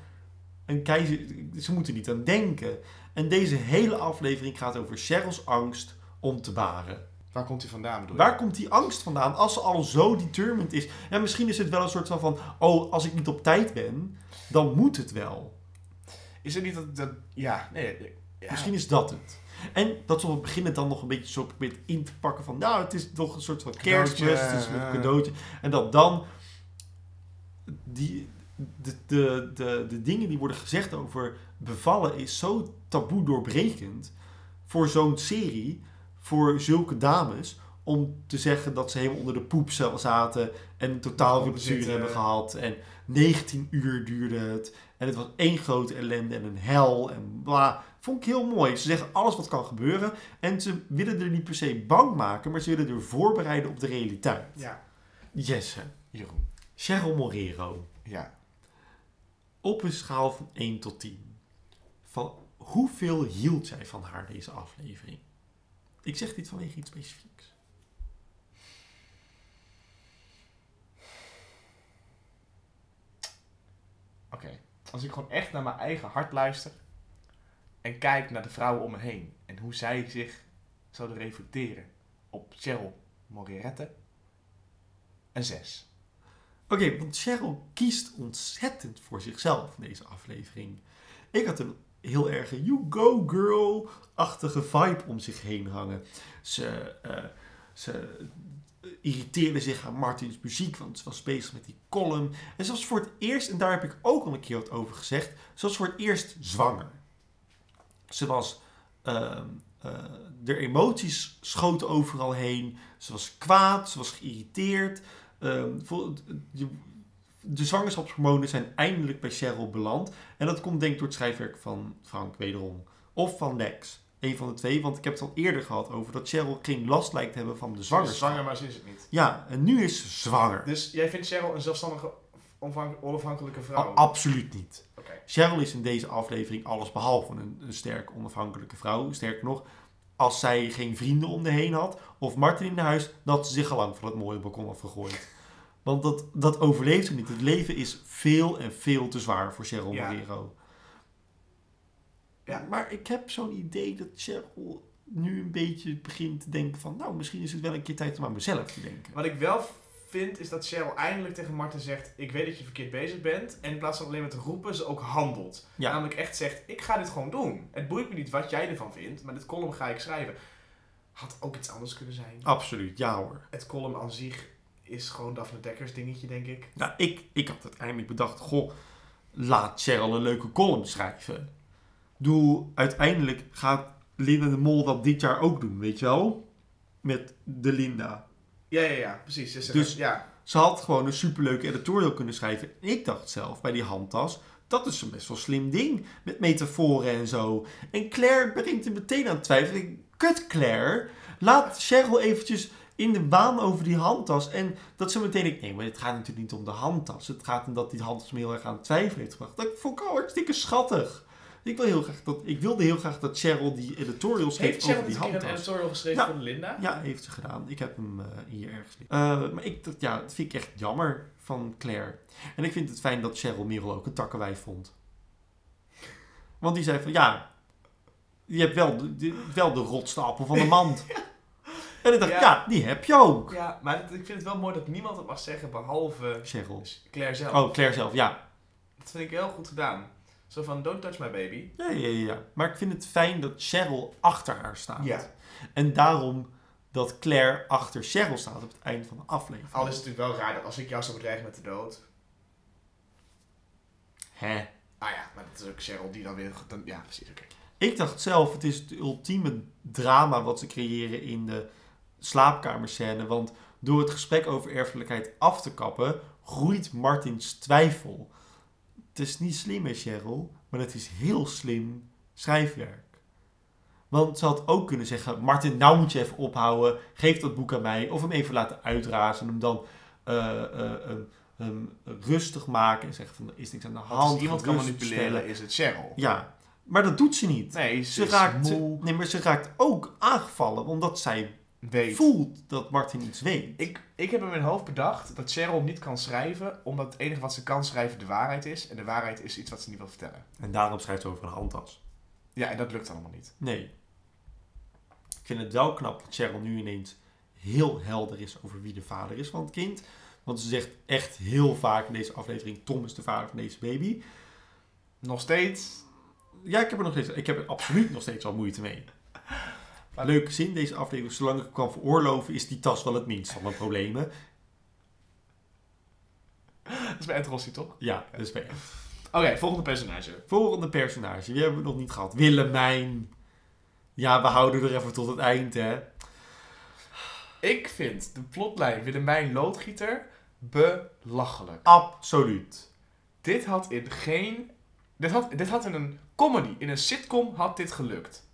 een keizer, ze moeten niet aan denken. En deze hele aflevering gaat over Cheryl's angst om te baren. Waar komt hij vandaan, bedoel je? Waar komt die angst vandaan als ze al zo determined is? Ja, misschien is het wel een soort van, van oh, als ik niet op tijd ben, dan moet het wel. Is het niet dat... dat ja, nee. Ja. Misschien is dat het. En dat ze op het begin het dan nog een beetje zo probeert in te pakken van, nou, het is toch een soort van kerstmis, het is een cadeautje. En dat dan die, de, de, de, de dingen die worden gezegd over bevallen is zo taboe doorbrekend voor zo'n serie, voor zulke dames, om te zeggen dat ze helemaal onder de poep za- zaten en een totaal ruptuur hebben gehad. En 19 uur duurde het. En het was één grote ellende en een hel en bla. Vond ik heel mooi. Ze zeggen alles wat kan gebeuren. En ze willen er niet per se bang maken, maar ze willen er voorbereiden op de realiteit. Ja. Jesse, Jeroen. Cheryl Morero. Ja. Op een schaal van 1 tot 10. Van hoeveel hield jij van haar deze aflevering? Ik zeg dit vanwege iets specifieks. Oké. Als ik gewoon echt naar mijn eigen hart luister en kijk naar de vrouwen om me heen en hoe zij zich zouden reflecteren op Cheryl Morerette, een 6. Oké, want Cheryl kiest ontzettend voor zichzelf in deze aflevering. Ik had een heel erg een you go girl-achtige vibe om zich heen hangen. Ze, eh, ze irriteerde zich aan Martins muziek, want ze was bezig met die column. En ze was voor het eerst, en daar heb ik ook al een keer wat over gezegd, ze was voor het eerst zwanger. Ze was, eh, de emoties schoten overal heen. Ze was kwaad, ze was geïrriteerd. Ehm, de zwangerschapshormonen zijn eindelijk bij Cheryl beland. En dat komt denk ik door het schrijfwerk van Frank wederom. Of van Lex. Een van de twee, want ik heb het al eerder gehad over dat Cheryl geen last lijkt te hebben van de Ze is zwangerschap. zwanger, maar ze is het niet. Ja, en nu is ze zwanger. Dus jij vindt Cheryl een zelfstandige, onafhan- onafhankelijke A- vrouw? absoluut niet. Cheryl is in deze aflevering alles behalve een, een sterk onafhankelijke vrouw. Sterker nog, als zij geen vrienden om de heen had, of Martin in huis, had ze zich al lang van het mooie balkon afgegooid. Want dat, dat overleeft ze niet. Het leven is veel en veel te zwaar voor Cheryl Ja. Ja. Maar ik heb zo'n idee dat Cheryl nu een beetje begint te denken van... Nou, misschien is het wel een keer tijd om aan mezelf te denken. Wat ik wel vind, is dat Cheryl eindelijk tegen Martin zegt... Ik weet dat je verkeerd bezig bent. En in plaats van alleen maar te roepen, ze ook handelt. Ja. Namelijk echt zegt, ik ga dit gewoon doen. Het boeit me niet wat jij ervan vindt, maar dit column ga ik schrijven. Had ook iets anders kunnen zijn. Absoluut, ja hoor. Het column aan zich is gewoon Daphne Dekkers dingetje, denk ik. Nou, ik, ik had uiteindelijk bedacht, goh, laat Cheryl een leuke column schrijven. Doe, uiteindelijk gaat Linda de Mol dat dit jaar ook doen, weet je wel? Met de Linda. Ja, ja, ja, precies. Dus- ja, Ze had gewoon een superleuke editorial kunnen schrijven. En ik dacht zelf, bij die handtas, dat is een best wel slim ding. Met metaforen en zo. En Claire begint er meteen aan te twijfelen. Ik, Kut Claire, laat Cheryl eventjes in de baan over die handtas. En dat ze meteen denkt, nee, maar het gaat natuurlijk niet om de handtas. Het gaat om dat die handtas me heel erg aan het twijfelen heeft gebracht. Dat vond ik al hartstikke schattig. Ik, wil heel graag dat, ik wilde heel graag dat Cheryl die editorial schreef heeft over Cheryl die eens een keer een handtas. editorial geschreven Ja. voor Linda? Ja, heeft ze gedaan. Ik heb hem eh, hier ergens liggen. Eh, maar ik, dat, ja, dat vind ik echt jammer van Claire. En ik vind het fijn dat Cheryl Merel ook een takkenwijf vond. Want die zei van, ja, je hebt wel de, de- wel de rotstapel van de mand. En ik dacht, Ja. ja. die heb je ook. Ja, maar ik vind het wel mooi dat niemand het mag zeggen behalve Cheryl. Claire zelf. Oh, Claire zelf, ja. Dat vind ik heel goed gedaan. Zo van, don't touch my baby. Ja, ja, ja. Maar ik vind het fijn dat Cheryl achter haar staat. Ja. En daarom dat Claire achter Cheryl staat op het eind van de aflevering. Al is het natuurlijk wel raar dat als ik jou zou bedreigen met de dood. Hè? Ah ja, maar dat is ook Cheryl die dan weer... Dan, ja, precies, oké. Ik dacht zelf, het is het ultieme drama wat ze creëren in de slaapkamerscène. Want door het gesprek over erfelijkheid af te kappen, groeit Martins twijfel. Het is niet slim, hè, Cheryl, maar het is heel slim schrijfwerk. Want ze had ook kunnen zeggen, Martin, nou moet je even ophouden, geef dat boek aan mij. Of hem even laten uitrazen en hem dan eh, eh, rustig maken en zeggen van, er is niks aan de hand. Als iemand kan manipuleren, stellen. is het Cheryl. Ja, maar dat doet ze niet. Nee, ze, raakt, ze- nee, maar ze raakt ook aangevallen omdat zij weet. voelt dat Martin iets weet. Ik, ik heb in mijn hoofd bedacht dat Cheryl niet kan schrijven, omdat het enige wat ze kan schrijven de waarheid is. En de waarheid is iets wat ze niet wil vertellen. En daarom schrijft ze over een handtas. Ja, en dat lukt allemaal niet. Nee. Ik vind het wel knap dat Cheryl nu ineens heel helder is over wie de vader is van het kind. Want ze zegt echt heel vaak in deze aflevering: Tom is de vader van deze baby. Nog steeds. Ja, ik heb er nog steeds, ik heb er absoluut nog steeds al moeite mee. Leuke zin deze aflevering. Zolang ik kan veroorloven, is die tas wel het minst van mijn problemen. Dat is bij Ed Rossi, toch? Ja, dat is bij Oké, volgende personage. Volgende personage. Wie hebben we nog niet gehad? Willemijn. Ja, we houden er even tot het eind, hè. Ik vind de plotlijn Willemijn Loodgieter belachelijk. Absoluut. Dit had in geen... Dit had, dit had in een comedy, in een sitcom had dit gelukt.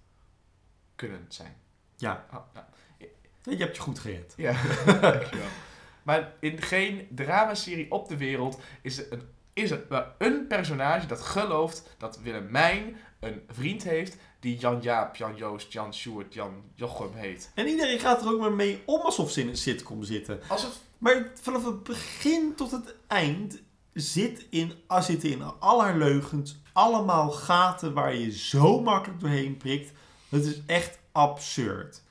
Kunnen zijn. Ja, Ah, ja. je hebt je goed gered. Ja, dankjewel. Maar in geen dramaserie op de wereld is er een, is er een personage dat gelooft dat Willemijn een vriend heeft die Jan Jaap, Jan Joost, Jan Sjoerd, Jan Jochem heet. En iedereen gaat er ook maar mee om alsof ze in een sitcom zitten. Alsof... Maar vanaf het begin tot het eind zit in, ah, zitten in al haar leugens allemaal gaten waar je zo makkelijk doorheen prikt. Het is echt absurd.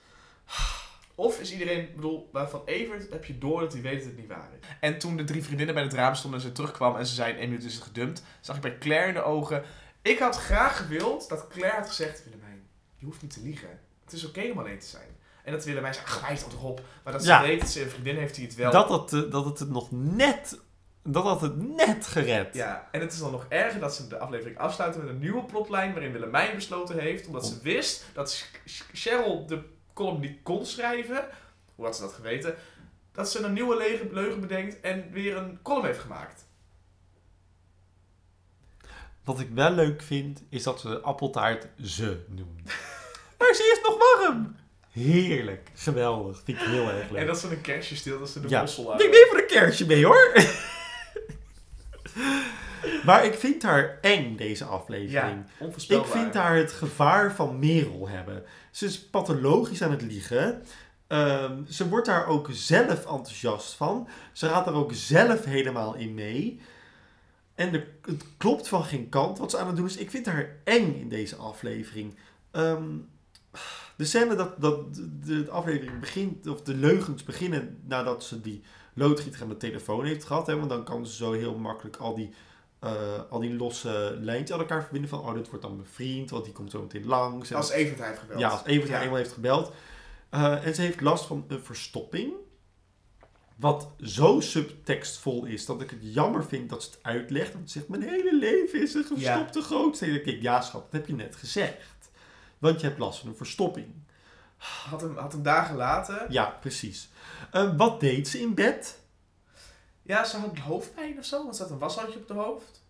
Of is iedereen, ik bedoel, waarvan Evert heb je door dat hij weet dat het niet waar is. En toen de drie vriendinnen bij het raam stonden en ze terugkwam en ze zei minuut is het gedumpt, zag ik bij Claire in de ogen. Ik had graag gewild dat Claire had gezegd, Willemijn, je hoeft niet te liegen. Het is oké om alleen te zijn. En dat Willemijn zei, ach, wijs dan toch op. Maar dat ze Ja. weet dat ze een vriendin heeft die het wel... Dat, het, eh, dat het het nog net... Dat had het net gered. Ja, en het is dan nog erger dat ze de aflevering afsluiten met een nieuwe plotlijn waarin Willemijn besloten heeft, omdat ze wist dat Cheryl de column niet kon schrijven, hoe had ze dat geweten, dat ze een nieuwe leugen bedenkt en weer een column heeft gemaakt. Wat ik wel leuk vind, is dat ze de appeltaart ze noemt. maar ze is nog warm! Heerlijk. Geweldig. Vind ik heel erg leuk. En dat ze een kerstje steelt als ze de Ja. mossel Ik neem voor een kerstje mee hoor. maar ik vind haar eng, deze aflevering. Ja, Ik vind haar het gevaar van Merel hebben. Ze is pathologisch aan het liegen. Ehm, ze wordt daar ook zelf enthousiast van. Ze gaat er ook zelf helemaal in mee. En de, het klopt van geen kant wat ze aan het doen is. Ik vind haar eng in deze aflevering. Ehm, de scène dat, dat de, de aflevering begint, of de leugens beginnen nadat ze die loodgieter aan de telefoon heeft gehad. Hè, want dan kan ze zo heel makkelijk al die, eh, al die losse lijntjes aan elkaar verbinden. Van, oh, dit wordt dan mijn vriend, want die komt zo meteen langs. En Als Evert heeft gebeld. ja, als Evert haar Ja. eenmaal heeft gebeld. Uh, en ze heeft last van een verstopping. Wat zo subtekstvol is dat ik het jammer vind dat ze het uitlegt. Want ze zegt, mijn hele leven is een verstopte grootste. En dan denk ik, ja schat, dat heb je net gezegd. Want je hebt last van een verstopping. Had hem, had hem dagen later. Ja, precies. Uh, wat deed ze in bed? Ja, ze had hoofdpijn of zo, want ze had een washandje op haar hoofd.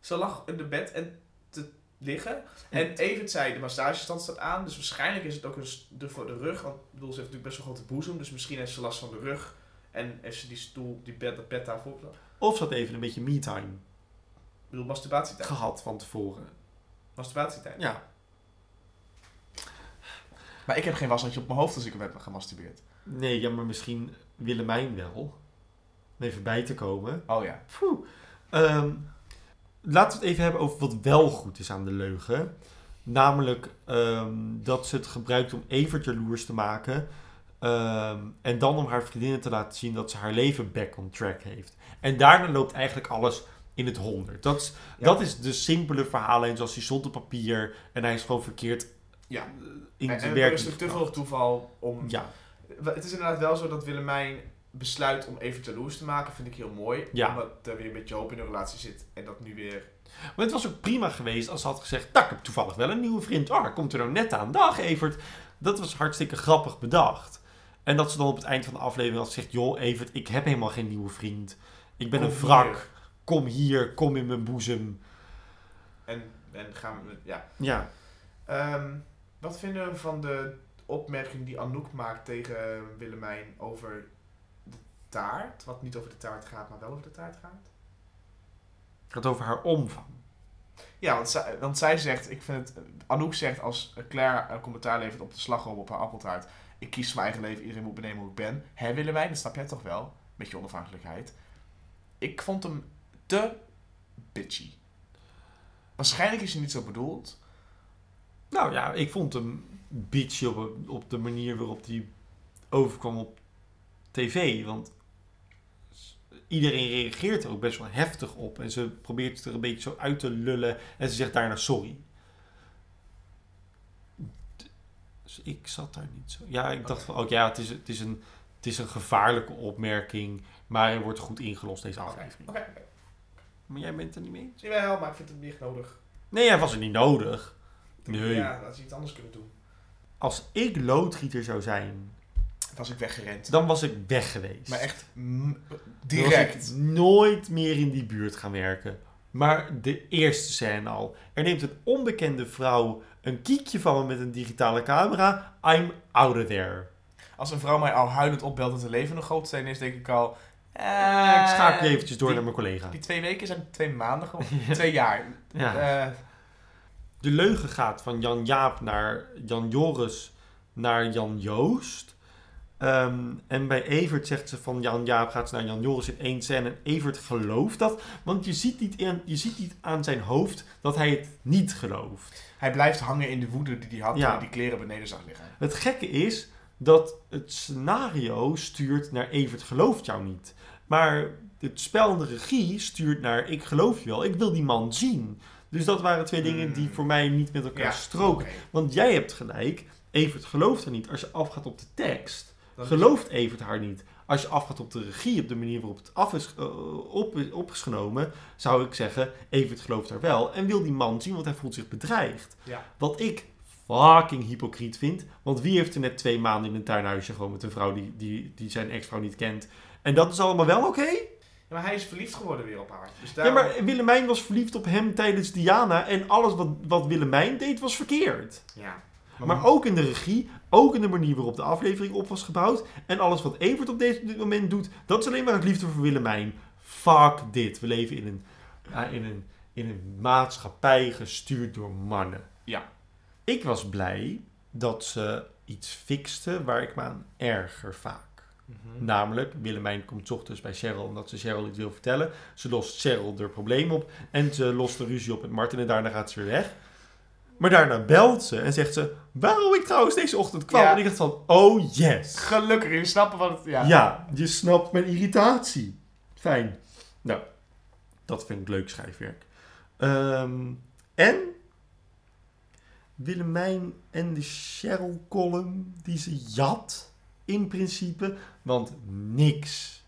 Ze lag in de bed en te liggen. En Evert zei, de massagestand staat aan, dus waarschijnlijk is het ook een de- voor de rug. Want ik bedoel, ze heeft natuurlijk best wel grote boezem, dus misschien heeft ze last van de rug. En heeft ze die stoel, die bed, dat bed daarvoor. Ik Of ze had even een beetje me-time bedoel, masturbatietijd. gehad van tevoren. Masturbatietijd. Ja. Maar ik heb geen washandje op mijn hoofd als ik heb gemasturbeerd. Nee, ja, maar misschien Willemijn wel. Om even bij te komen. Oh ja. Ehm, laten we het even hebben over wat wel goed is aan de leugen. Namelijk ehm, dat ze het gebruikt om Evert jaloers te maken. Ehm, en dan om haar vriendinnen te laten zien dat ze haar leven back on track heeft. En daarna loopt eigenlijk alles in het honderd. Dat is, Ja. dat is de simpele verhaallijn zoals die stond op papier. En hij is gewoon verkeerd Ja. in En, en er is te veel toeval om... Ja, Het is inderdaad wel zo dat Willemijn besluit om even jaloers te maken. Vind ik heel mooi. Ja. Omdat er weer een beetje hoop in de relatie zit. En dat nu weer... Maar het was ook prima geweest als ze had gezegd... Nou, ik heb toevallig wel een nieuwe vriend. Oh, komt er nou net aan. Dag, Evert. Dat was hartstikke grappig bedacht. En dat ze dan op het eind van de aflevering had gezegd... Joh, Evert, ik heb helemaal geen nieuwe vriend. Ik ben Kom een wrak. hier. Kom hier, kom in mijn boezem. En, en gaan we... Ja. Ja, Ehm, wat vinden we van de opmerking die Anouk maakt tegen Willemijn over de taart? Wat niet over de taart gaat, maar wel over de taart gaat. het gaat over haar omvang. Ja, want zij, want zij zegt, ik vind het, Anouk zegt als Claire een commentaar levert op de slagroom op haar appeltaart. Ik kies mijn eigen leven, iedereen moet benemen hoe ik ben. Hé Willemijn, dat snap jij toch wel? Met je onafhankelijkheid. Ik vond hem te bitchy. Waarschijnlijk is hij niet zo bedoeld. Nou ja, ik vond hem bitchy op, op de manier waarop hij overkwam op tv. Want iedereen reageert er ook best wel heftig op. En ze probeert het er een beetje zo uit te lullen. En ze zegt daarna sorry. Dus ik zat daar niet zo. Ja, ik dacht van, oké, ja, het is, het, is een, het is een gevaarlijke opmerking. Maar hij wordt goed ingelost, deze aflevering. Oké, oké. Maar jij bent er niet mee? Jawel, maar ik vind het niet nodig. Nee, hij was er niet nodig. Nee. Ja, dat ze iets anders kunnen doen. Als ik loodgieter zou zijn, Was ik weggerend. dan was ik weg geweest. Maar echt Dan was direct. ik nooit meer in die buurt gaan werken. Maar de eerste scène al. Er neemt een onbekende vrouw een kiekje van me met een digitale camera. I'm out of there. Als een vrouw mij al huilend opbelt dat haar leven een gootsteen is, denk ik al... Eh, ik schakel eventjes door die- naar mijn collega. Die twee weken zijn twee maanden gewoon. Twee jaar. Ja. Eh, De leugen gaat van Jan Jaap naar Jan Joris naar Jan Joost. Ehm, en bij Evert zegt ze van Jan Jaap gaat ze naar Jan Joris in één scène. En Evert gelooft dat. Want je ziet, niet in, je ziet niet aan zijn hoofd dat hij het niet gelooft. hij blijft hangen in de woede die hij had Ja. toen hij die kleren beneden zag liggen. Het gekke is dat het scenario stuurt naar Evert gelooft jou niet. Maar het spel en de regie stuurt naar ik geloof je wel, ik wil die man zien. Dus dat waren twee dingen die Hmm. voor mij niet met elkaar Ja, stroken. Want jij hebt gelijk, Evert gelooft er niet. Als je afgaat op de tekst, gelooft Evert haar niet. Als je afgaat op de regie, op de manier waarop het af is, eh, op, op is genomen, zou ik zeggen, Evert gelooft haar wel. En wil die man zien, want hij voelt zich bedreigd. Ja. Wat ik fucking hypocriet vind. Want wie heeft er net twee maanden in een tuinhuisje gewoon met een vrouw die, die, die zijn ex-vrouw niet kent? En dat is allemaal wel oké? Maar hij is verliefd geworden weer op haar. Dus Ja, maar Willemijn was verliefd op hem tijdens Diana. En alles wat, wat Willemijn deed was verkeerd. Ja. Maar ook in de regie, ook in de manier waarop de aflevering op was gebouwd. En alles wat Evert op deze, dit moment doet, dat is alleen maar het liefde voor Willemijn. Fuck dit. We leven in een, in een, in een maatschappij gestuurd door mannen. Ja. Ik was blij dat ze iets fixte waar ik me aan erger vaak. Mhm. Namelijk, Willemijn komt ochtends bij Cheryl omdat ze Cheryl iets wil vertellen. Ze lost Cheryl er probleem op en ze lost de ruzie op met Martin en daarna gaat ze weer weg. Maar daarna belt ze en zegt ze, waarom ik trouwens deze ochtend kwam. Ja. En ik dacht van, oh yes. Gelukkig, jullie snappen wat het... Ja. Ja. je snapt mijn irritatie. Fijn. Nou, dat vind ik leuk schrijfwerk. Ehm, en Willemijn en de Cheryl column die ze jat, in principe. Want niks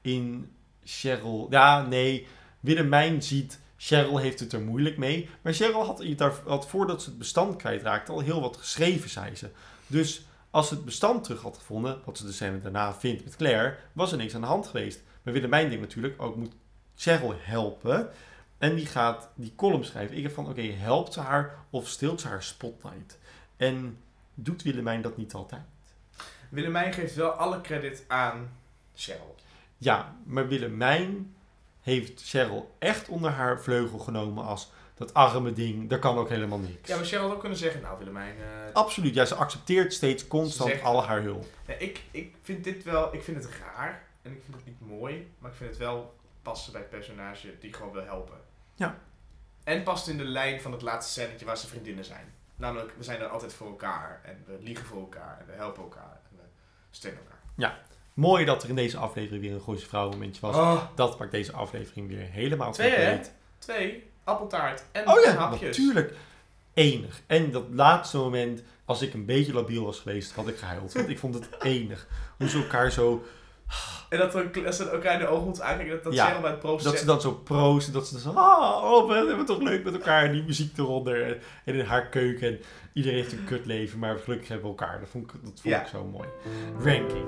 in Cheryl... Ja, nee, Willemijn ziet... Cheryl heeft het er moeilijk mee. Maar Cheryl had, had voordat ze het bestand kwijtraakte al heel wat geschreven, zei ze. Dus als ze het bestand terug had gevonden, wat ze scène daarna vindt met Claire, was er niks aan de hand geweest. Maar Willemijn denkt natuurlijk, ook moet Cheryl helpen. En die gaat die column schrijven. Ik heb van, oké, helpt ze haar of stilt ze haar spotlight? En doet Willemijn dat niet altijd? Willemijn geeft wel alle credit aan Cheryl. Ja, maar Willemijn heeft Cheryl echt onder haar vleugel genomen als dat arme ding, daar kan ook helemaal niks. Ja, maar Cheryl had ook kunnen zeggen, nou Willemijn... eh, Absoluut, ja, ze accepteert steeds constant Ze zegt- al haar hulp. Ja, ik, ik vind dit wel, ik vind het raar en ik vind het niet mooi, maar ik vind het wel passen bij het personage die gewoon wil helpen. Ja. En past in de lijn van het laatste scènetje waar ze vriendinnen zijn. Namelijk, we zijn er altijd voor elkaar en we liegen voor elkaar en we helpen elkaar steunen elkaar. Mooi dat er in deze aflevering weer een Gooise Vrouw momentje was. Oh, Dat maakt deze aflevering weer helemaal Twee, compleet. twee, appeltaart en Oh ja, hapjes. natuurlijk. Enig. En dat laatste moment, als ik een beetje labiel was geweest, had ik gehuild. Want ik vond het enig. Hoe ze elkaar zo... En dat, ze elkaar in de ogen moeten aankijken, dat, dat Ja, Cheryl bij het proosten Dat ze dan zo proosten. Dat ze zo... Ah, oh, we hebben het toch leuk met elkaar. En die muziek eronder. En, en in haar keuken. En iedereen heeft een kutleven. Maar gelukkig hebben we elkaar. Dat vond ik, dat vond Ja. ik zo mooi. Ranking.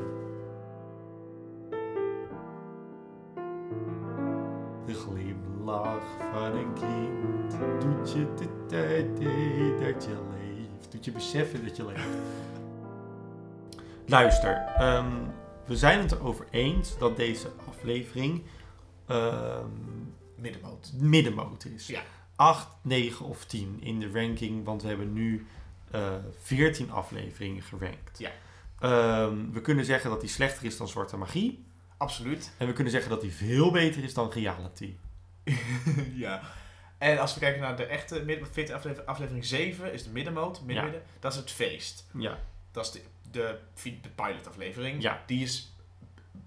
De glimlach van een kind doet je de tijd dat je leeft. Doet je beseffen dat je leeft. Luister, ehm, we zijn het erover eens dat deze aflevering ehm, Middenmoot. middenmoot is. Ja. 8, 9 of 10 in de ranking, want we hebben nu eh 14 afleveringen gerankt. Ja. Ehm, we kunnen zeggen dat die slechter is dan Zwarte Magie. Absoluut. En we kunnen zeggen dat die veel beter is dan Reality. ja. En als we kijken naar de echte midden- 14 aflevering, aflevering 7 is de middenmoot, midden, Ja. midden, dat is het feest. Ja. Dat is de, de pilot aflevering. Ja. Die is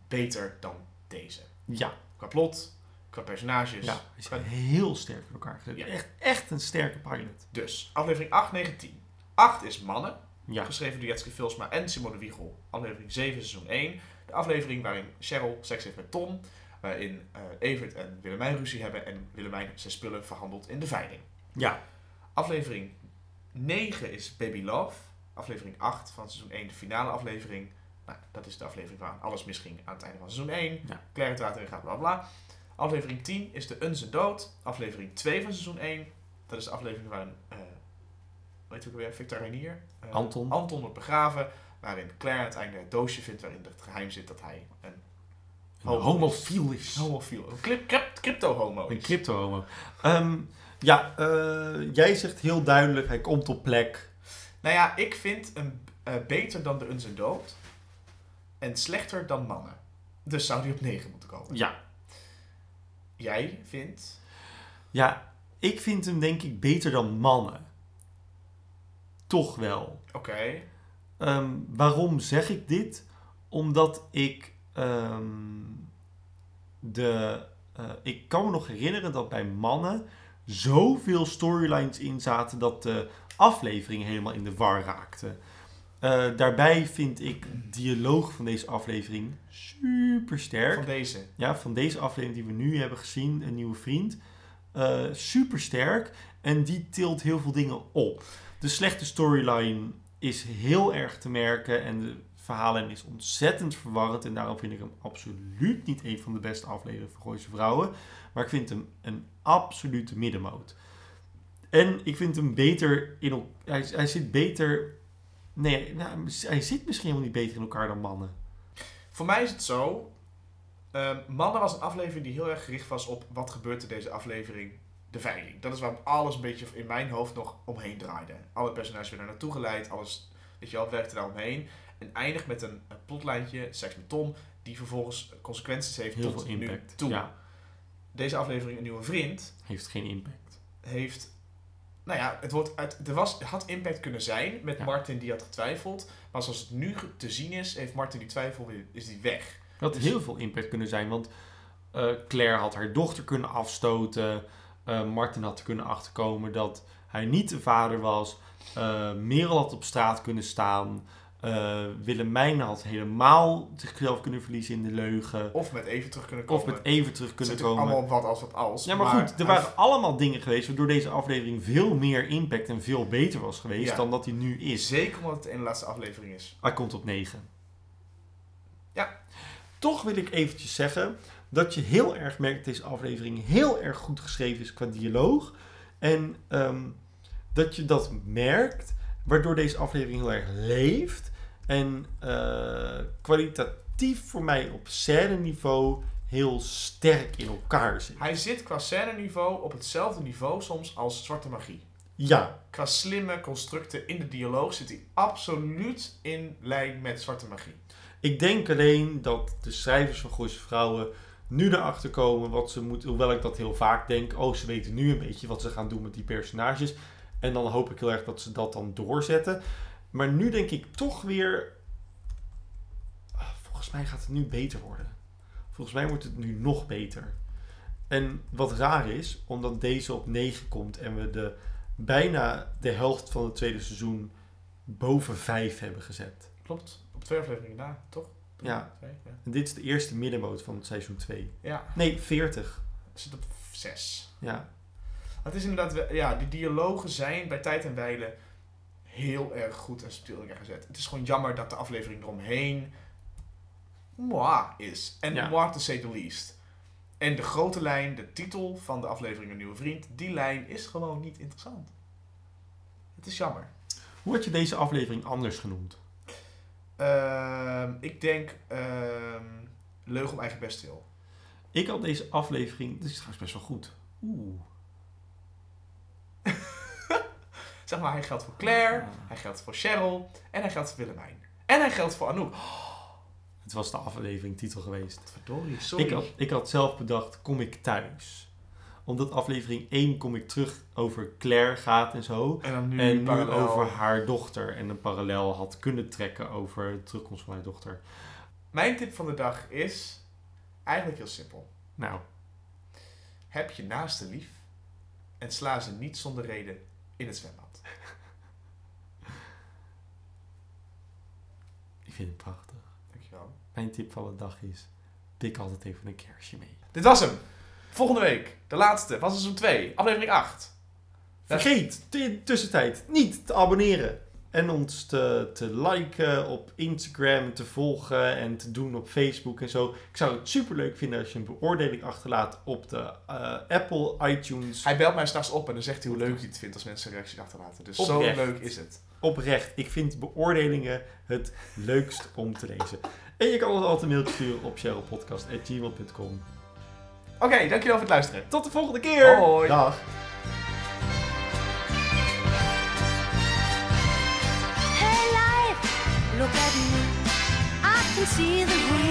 beter dan deze. Ja. Qua plot, qua personages. ja. Is qua- heel sterk in elkaar gezet. Ja. Echt, echt een sterke pilot. Dus, aflevering 8, 9, 10. 8 is Mannen, Ja. geschreven door Jetske Vilsma en Simone Wiegel. Aflevering 7, seizoen 1. De aflevering waarin Cheryl seks heeft met Tom. Waarin eh, Evert en Willemijn ruzie hebben en Willemijn zijn spullen verhandelt in de veiling. Ja. Aflevering 9 is Baby Love. Aflevering 8 van seizoen 1, de finale aflevering. Nou, dat is de aflevering waar alles misging aan het einde van seizoen 1. Ja. Claire het water in gaat, bla bla. Aflevering 10 is de Unse Dood. Aflevering 2 van seizoen 1. Dat is de aflevering waarin, eh weet je ook weer, Victor Reinier. eh, Anton. Anton wordt begraven. Waarin Claire het einde het doosje vindt waarin het geheim zit dat hij een Homo homofiel is. homofiel, een crypto-homo Een crypto-homo. Ehm, ja, eh, jij zegt heel duidelijk, hij komt op plek. Nou ja, ik vind hem beter dan de Unse Dood. En slechter dan mannen. Dus zou die op 9 moeten komen. Ja. Jij vindt... Ja, ik vind hem denk ik beter dan mannen. Toch wel. Oké. Ehm, waarom zeg ik dit? Omdat ik ehm, de. eh, ik kan me nog herinneren dat bij mannen zoveel storylines in zaten dat de aflevering helemaal in de war raakte. Eh, daarbij vind ik dialoog van deze aflevering super sterk. Van deze. Ja, van deze aflevering die we nu hebben gezien, een nieuwe vriend. eh super sterk. En die tilt heel veel dingen op. De slechte storyline is heel erg te merken. En de verhalen is ontzettend verwarrend. En daarom vind ik hem absoluut niet een van de beste afleveringen van Gooise Vrouwen. Maar ik vind hem een absolute middenmoot. En ik vind hem beter in. Hij, hij zit beter. Nee, nou, hij zit misschien helemaal niet beter in elkaar dan mannen. Voor mij is het zo. ehm, Mannen was een aflevering die heel erg gericht was op wat gebeurt er deze aflevering. De veiling. Dat is waar alles een beetje in mijn hoofd nog omheen draaide. Alle personages werden naartoe geleid. Alles, weet je wel, werkte daar omheen. En eindigt met een, een plotlijntje, seks met Tom, die vervolgens consequenties heeft Heel tot veel impact. nu toe. Ja, Deze aflevering, Een Nieuwe Vriend, heeft geen impact. heeft... Nou ja, het wordt uit, er was, had impact kunnen zijn met Ja. Martin die had getwijfeld. Maar zoals het nu te zien is, heeft Martin die twijfel weer, is die weg. Dat had Dus- heel veel impact kunnen zijn, want eh, Claire had haar dochter kunnen afstoten. eh, Martin had er kunnen achterkomen dat hij niet de vader was. eh Merel had op straat kunnen staan. Eh Willemijn had helemaal zichzelf kunnen verliezen in de leugen. Of met even terug kunnen komen. Of met even terug Het kunnen natuurlijk komen. allemaal wat als wat als. Ja, maar, goed, er waren allemaal dingen geweest waardoor deze aflevering veel meer impact en veel beter was geweest Ja. dan dat hij nu is. Zeker omdat het de ene laatste aflevering is. Hij komt op 9. Ja. Toch wil ik eventjes zeggen dat je heel erg merkt dat deze aflevering heel erg goed geschreven is qua dialoog. En ehm, dat je dat merkt, waardoor deze aflevering heel erg leeft. En eh, kwalitatief voor mij op scène niveau heel sterk in elkaar zit. Hij zit qua scène niveau op hetzelfde niveau soms als Zwarte Magie. Ja, Qua slimme constructen in de dialoog zit hij absoluut in lijn met Zwarte Magie. Ik denk alleen dat de schrijvers van Gooise Vrouwen nu erachter komen wat ze moeten. Hoewel ik dat heel vaak denk. Oh, ze weten nu een beetje wat ze gaan doen met die personages. En dan hoop ik heel erg dat ze dat dan doorzetten. Maar nu denk ik toch weer. ah, Volgens mij gaat het nu beter worden. Volgens mij wordt het nu nog beter. En wat raar is, omdat deze op 9 komt en we de, bijna de helft van het tweede seizoen boven 5 hebben gezet. Klopt. Op twee afleveringen na, toch? Ja. Twee, ja. En dit is de eerste middenmoot van het seizoen 2. Ja, Nee, 40. het zit op zes. Ja. Het is inderdaad, wel- ja, die dialogen zijn bij tijd en wijle heel erg goed en subtiel gezet. Het is gewoon jammer dat de aflevering eromheen moi is. En Ja. moi to say the least. En de grote lijn, de titel van de aflevering Een Nieuwe Vriend, die lijn is gewoon niet interessant. Het is jammer. Hoe had je deze aflevering anders genoemd? Ehm, ik denk ehm Leugen om eigen bestwil. Ik had deze aflevering... Dit is trouwens best wel goed. Oeh. Zeg maar, hij geldt voor Claire, hij geldt voor Cheryl en hij geldt voor Willemijn. En hij geldt voor Anouk. Het was de aflevering titel geweest. Verdorie, sorry. Ik had, ik had zelf bedacht, kom ik thuis? Omdat aflevering 1 kom ik terug over Claire gaat en zo. En dan nu, en nu over haar dochter. En een parallel had kunnen trekken over de terugkomst van haar dochter. Mijn tip van de dag is eigenlijk heel simpel. Nou, Heb je naaste lief en sla ze niet zonder reden in het zwembad. ik vind het prachtig. Dankjewel. Mijn tip van de dag is, pik altijd even een kersje mee. Dit was hem. Volgende week, de laatste van seizoen 2, aflevering 8. Vergeet in de tussentijd niet te abonneren. En ons te, te liken op Instagram, te volgen en te doen op Facebook en zo. Ik zou het super leuk vinden als je een beoordeling achterlaat op de eh, Apple iTunes. Hij belt mij straks op en dan zegt hij hoe leuk hij het vindt als mensen reacties achterlaten. Dus zo leuk is het. Oprecht, ik vind beoordelingen het leukst om te lezen. En je kan ons altijd een mailtje sturen op cherylpodcast.gmail.com. Oké, dankjewel voor het luisteren. Tot de volgende keer! Hoi. Dag! Can see the real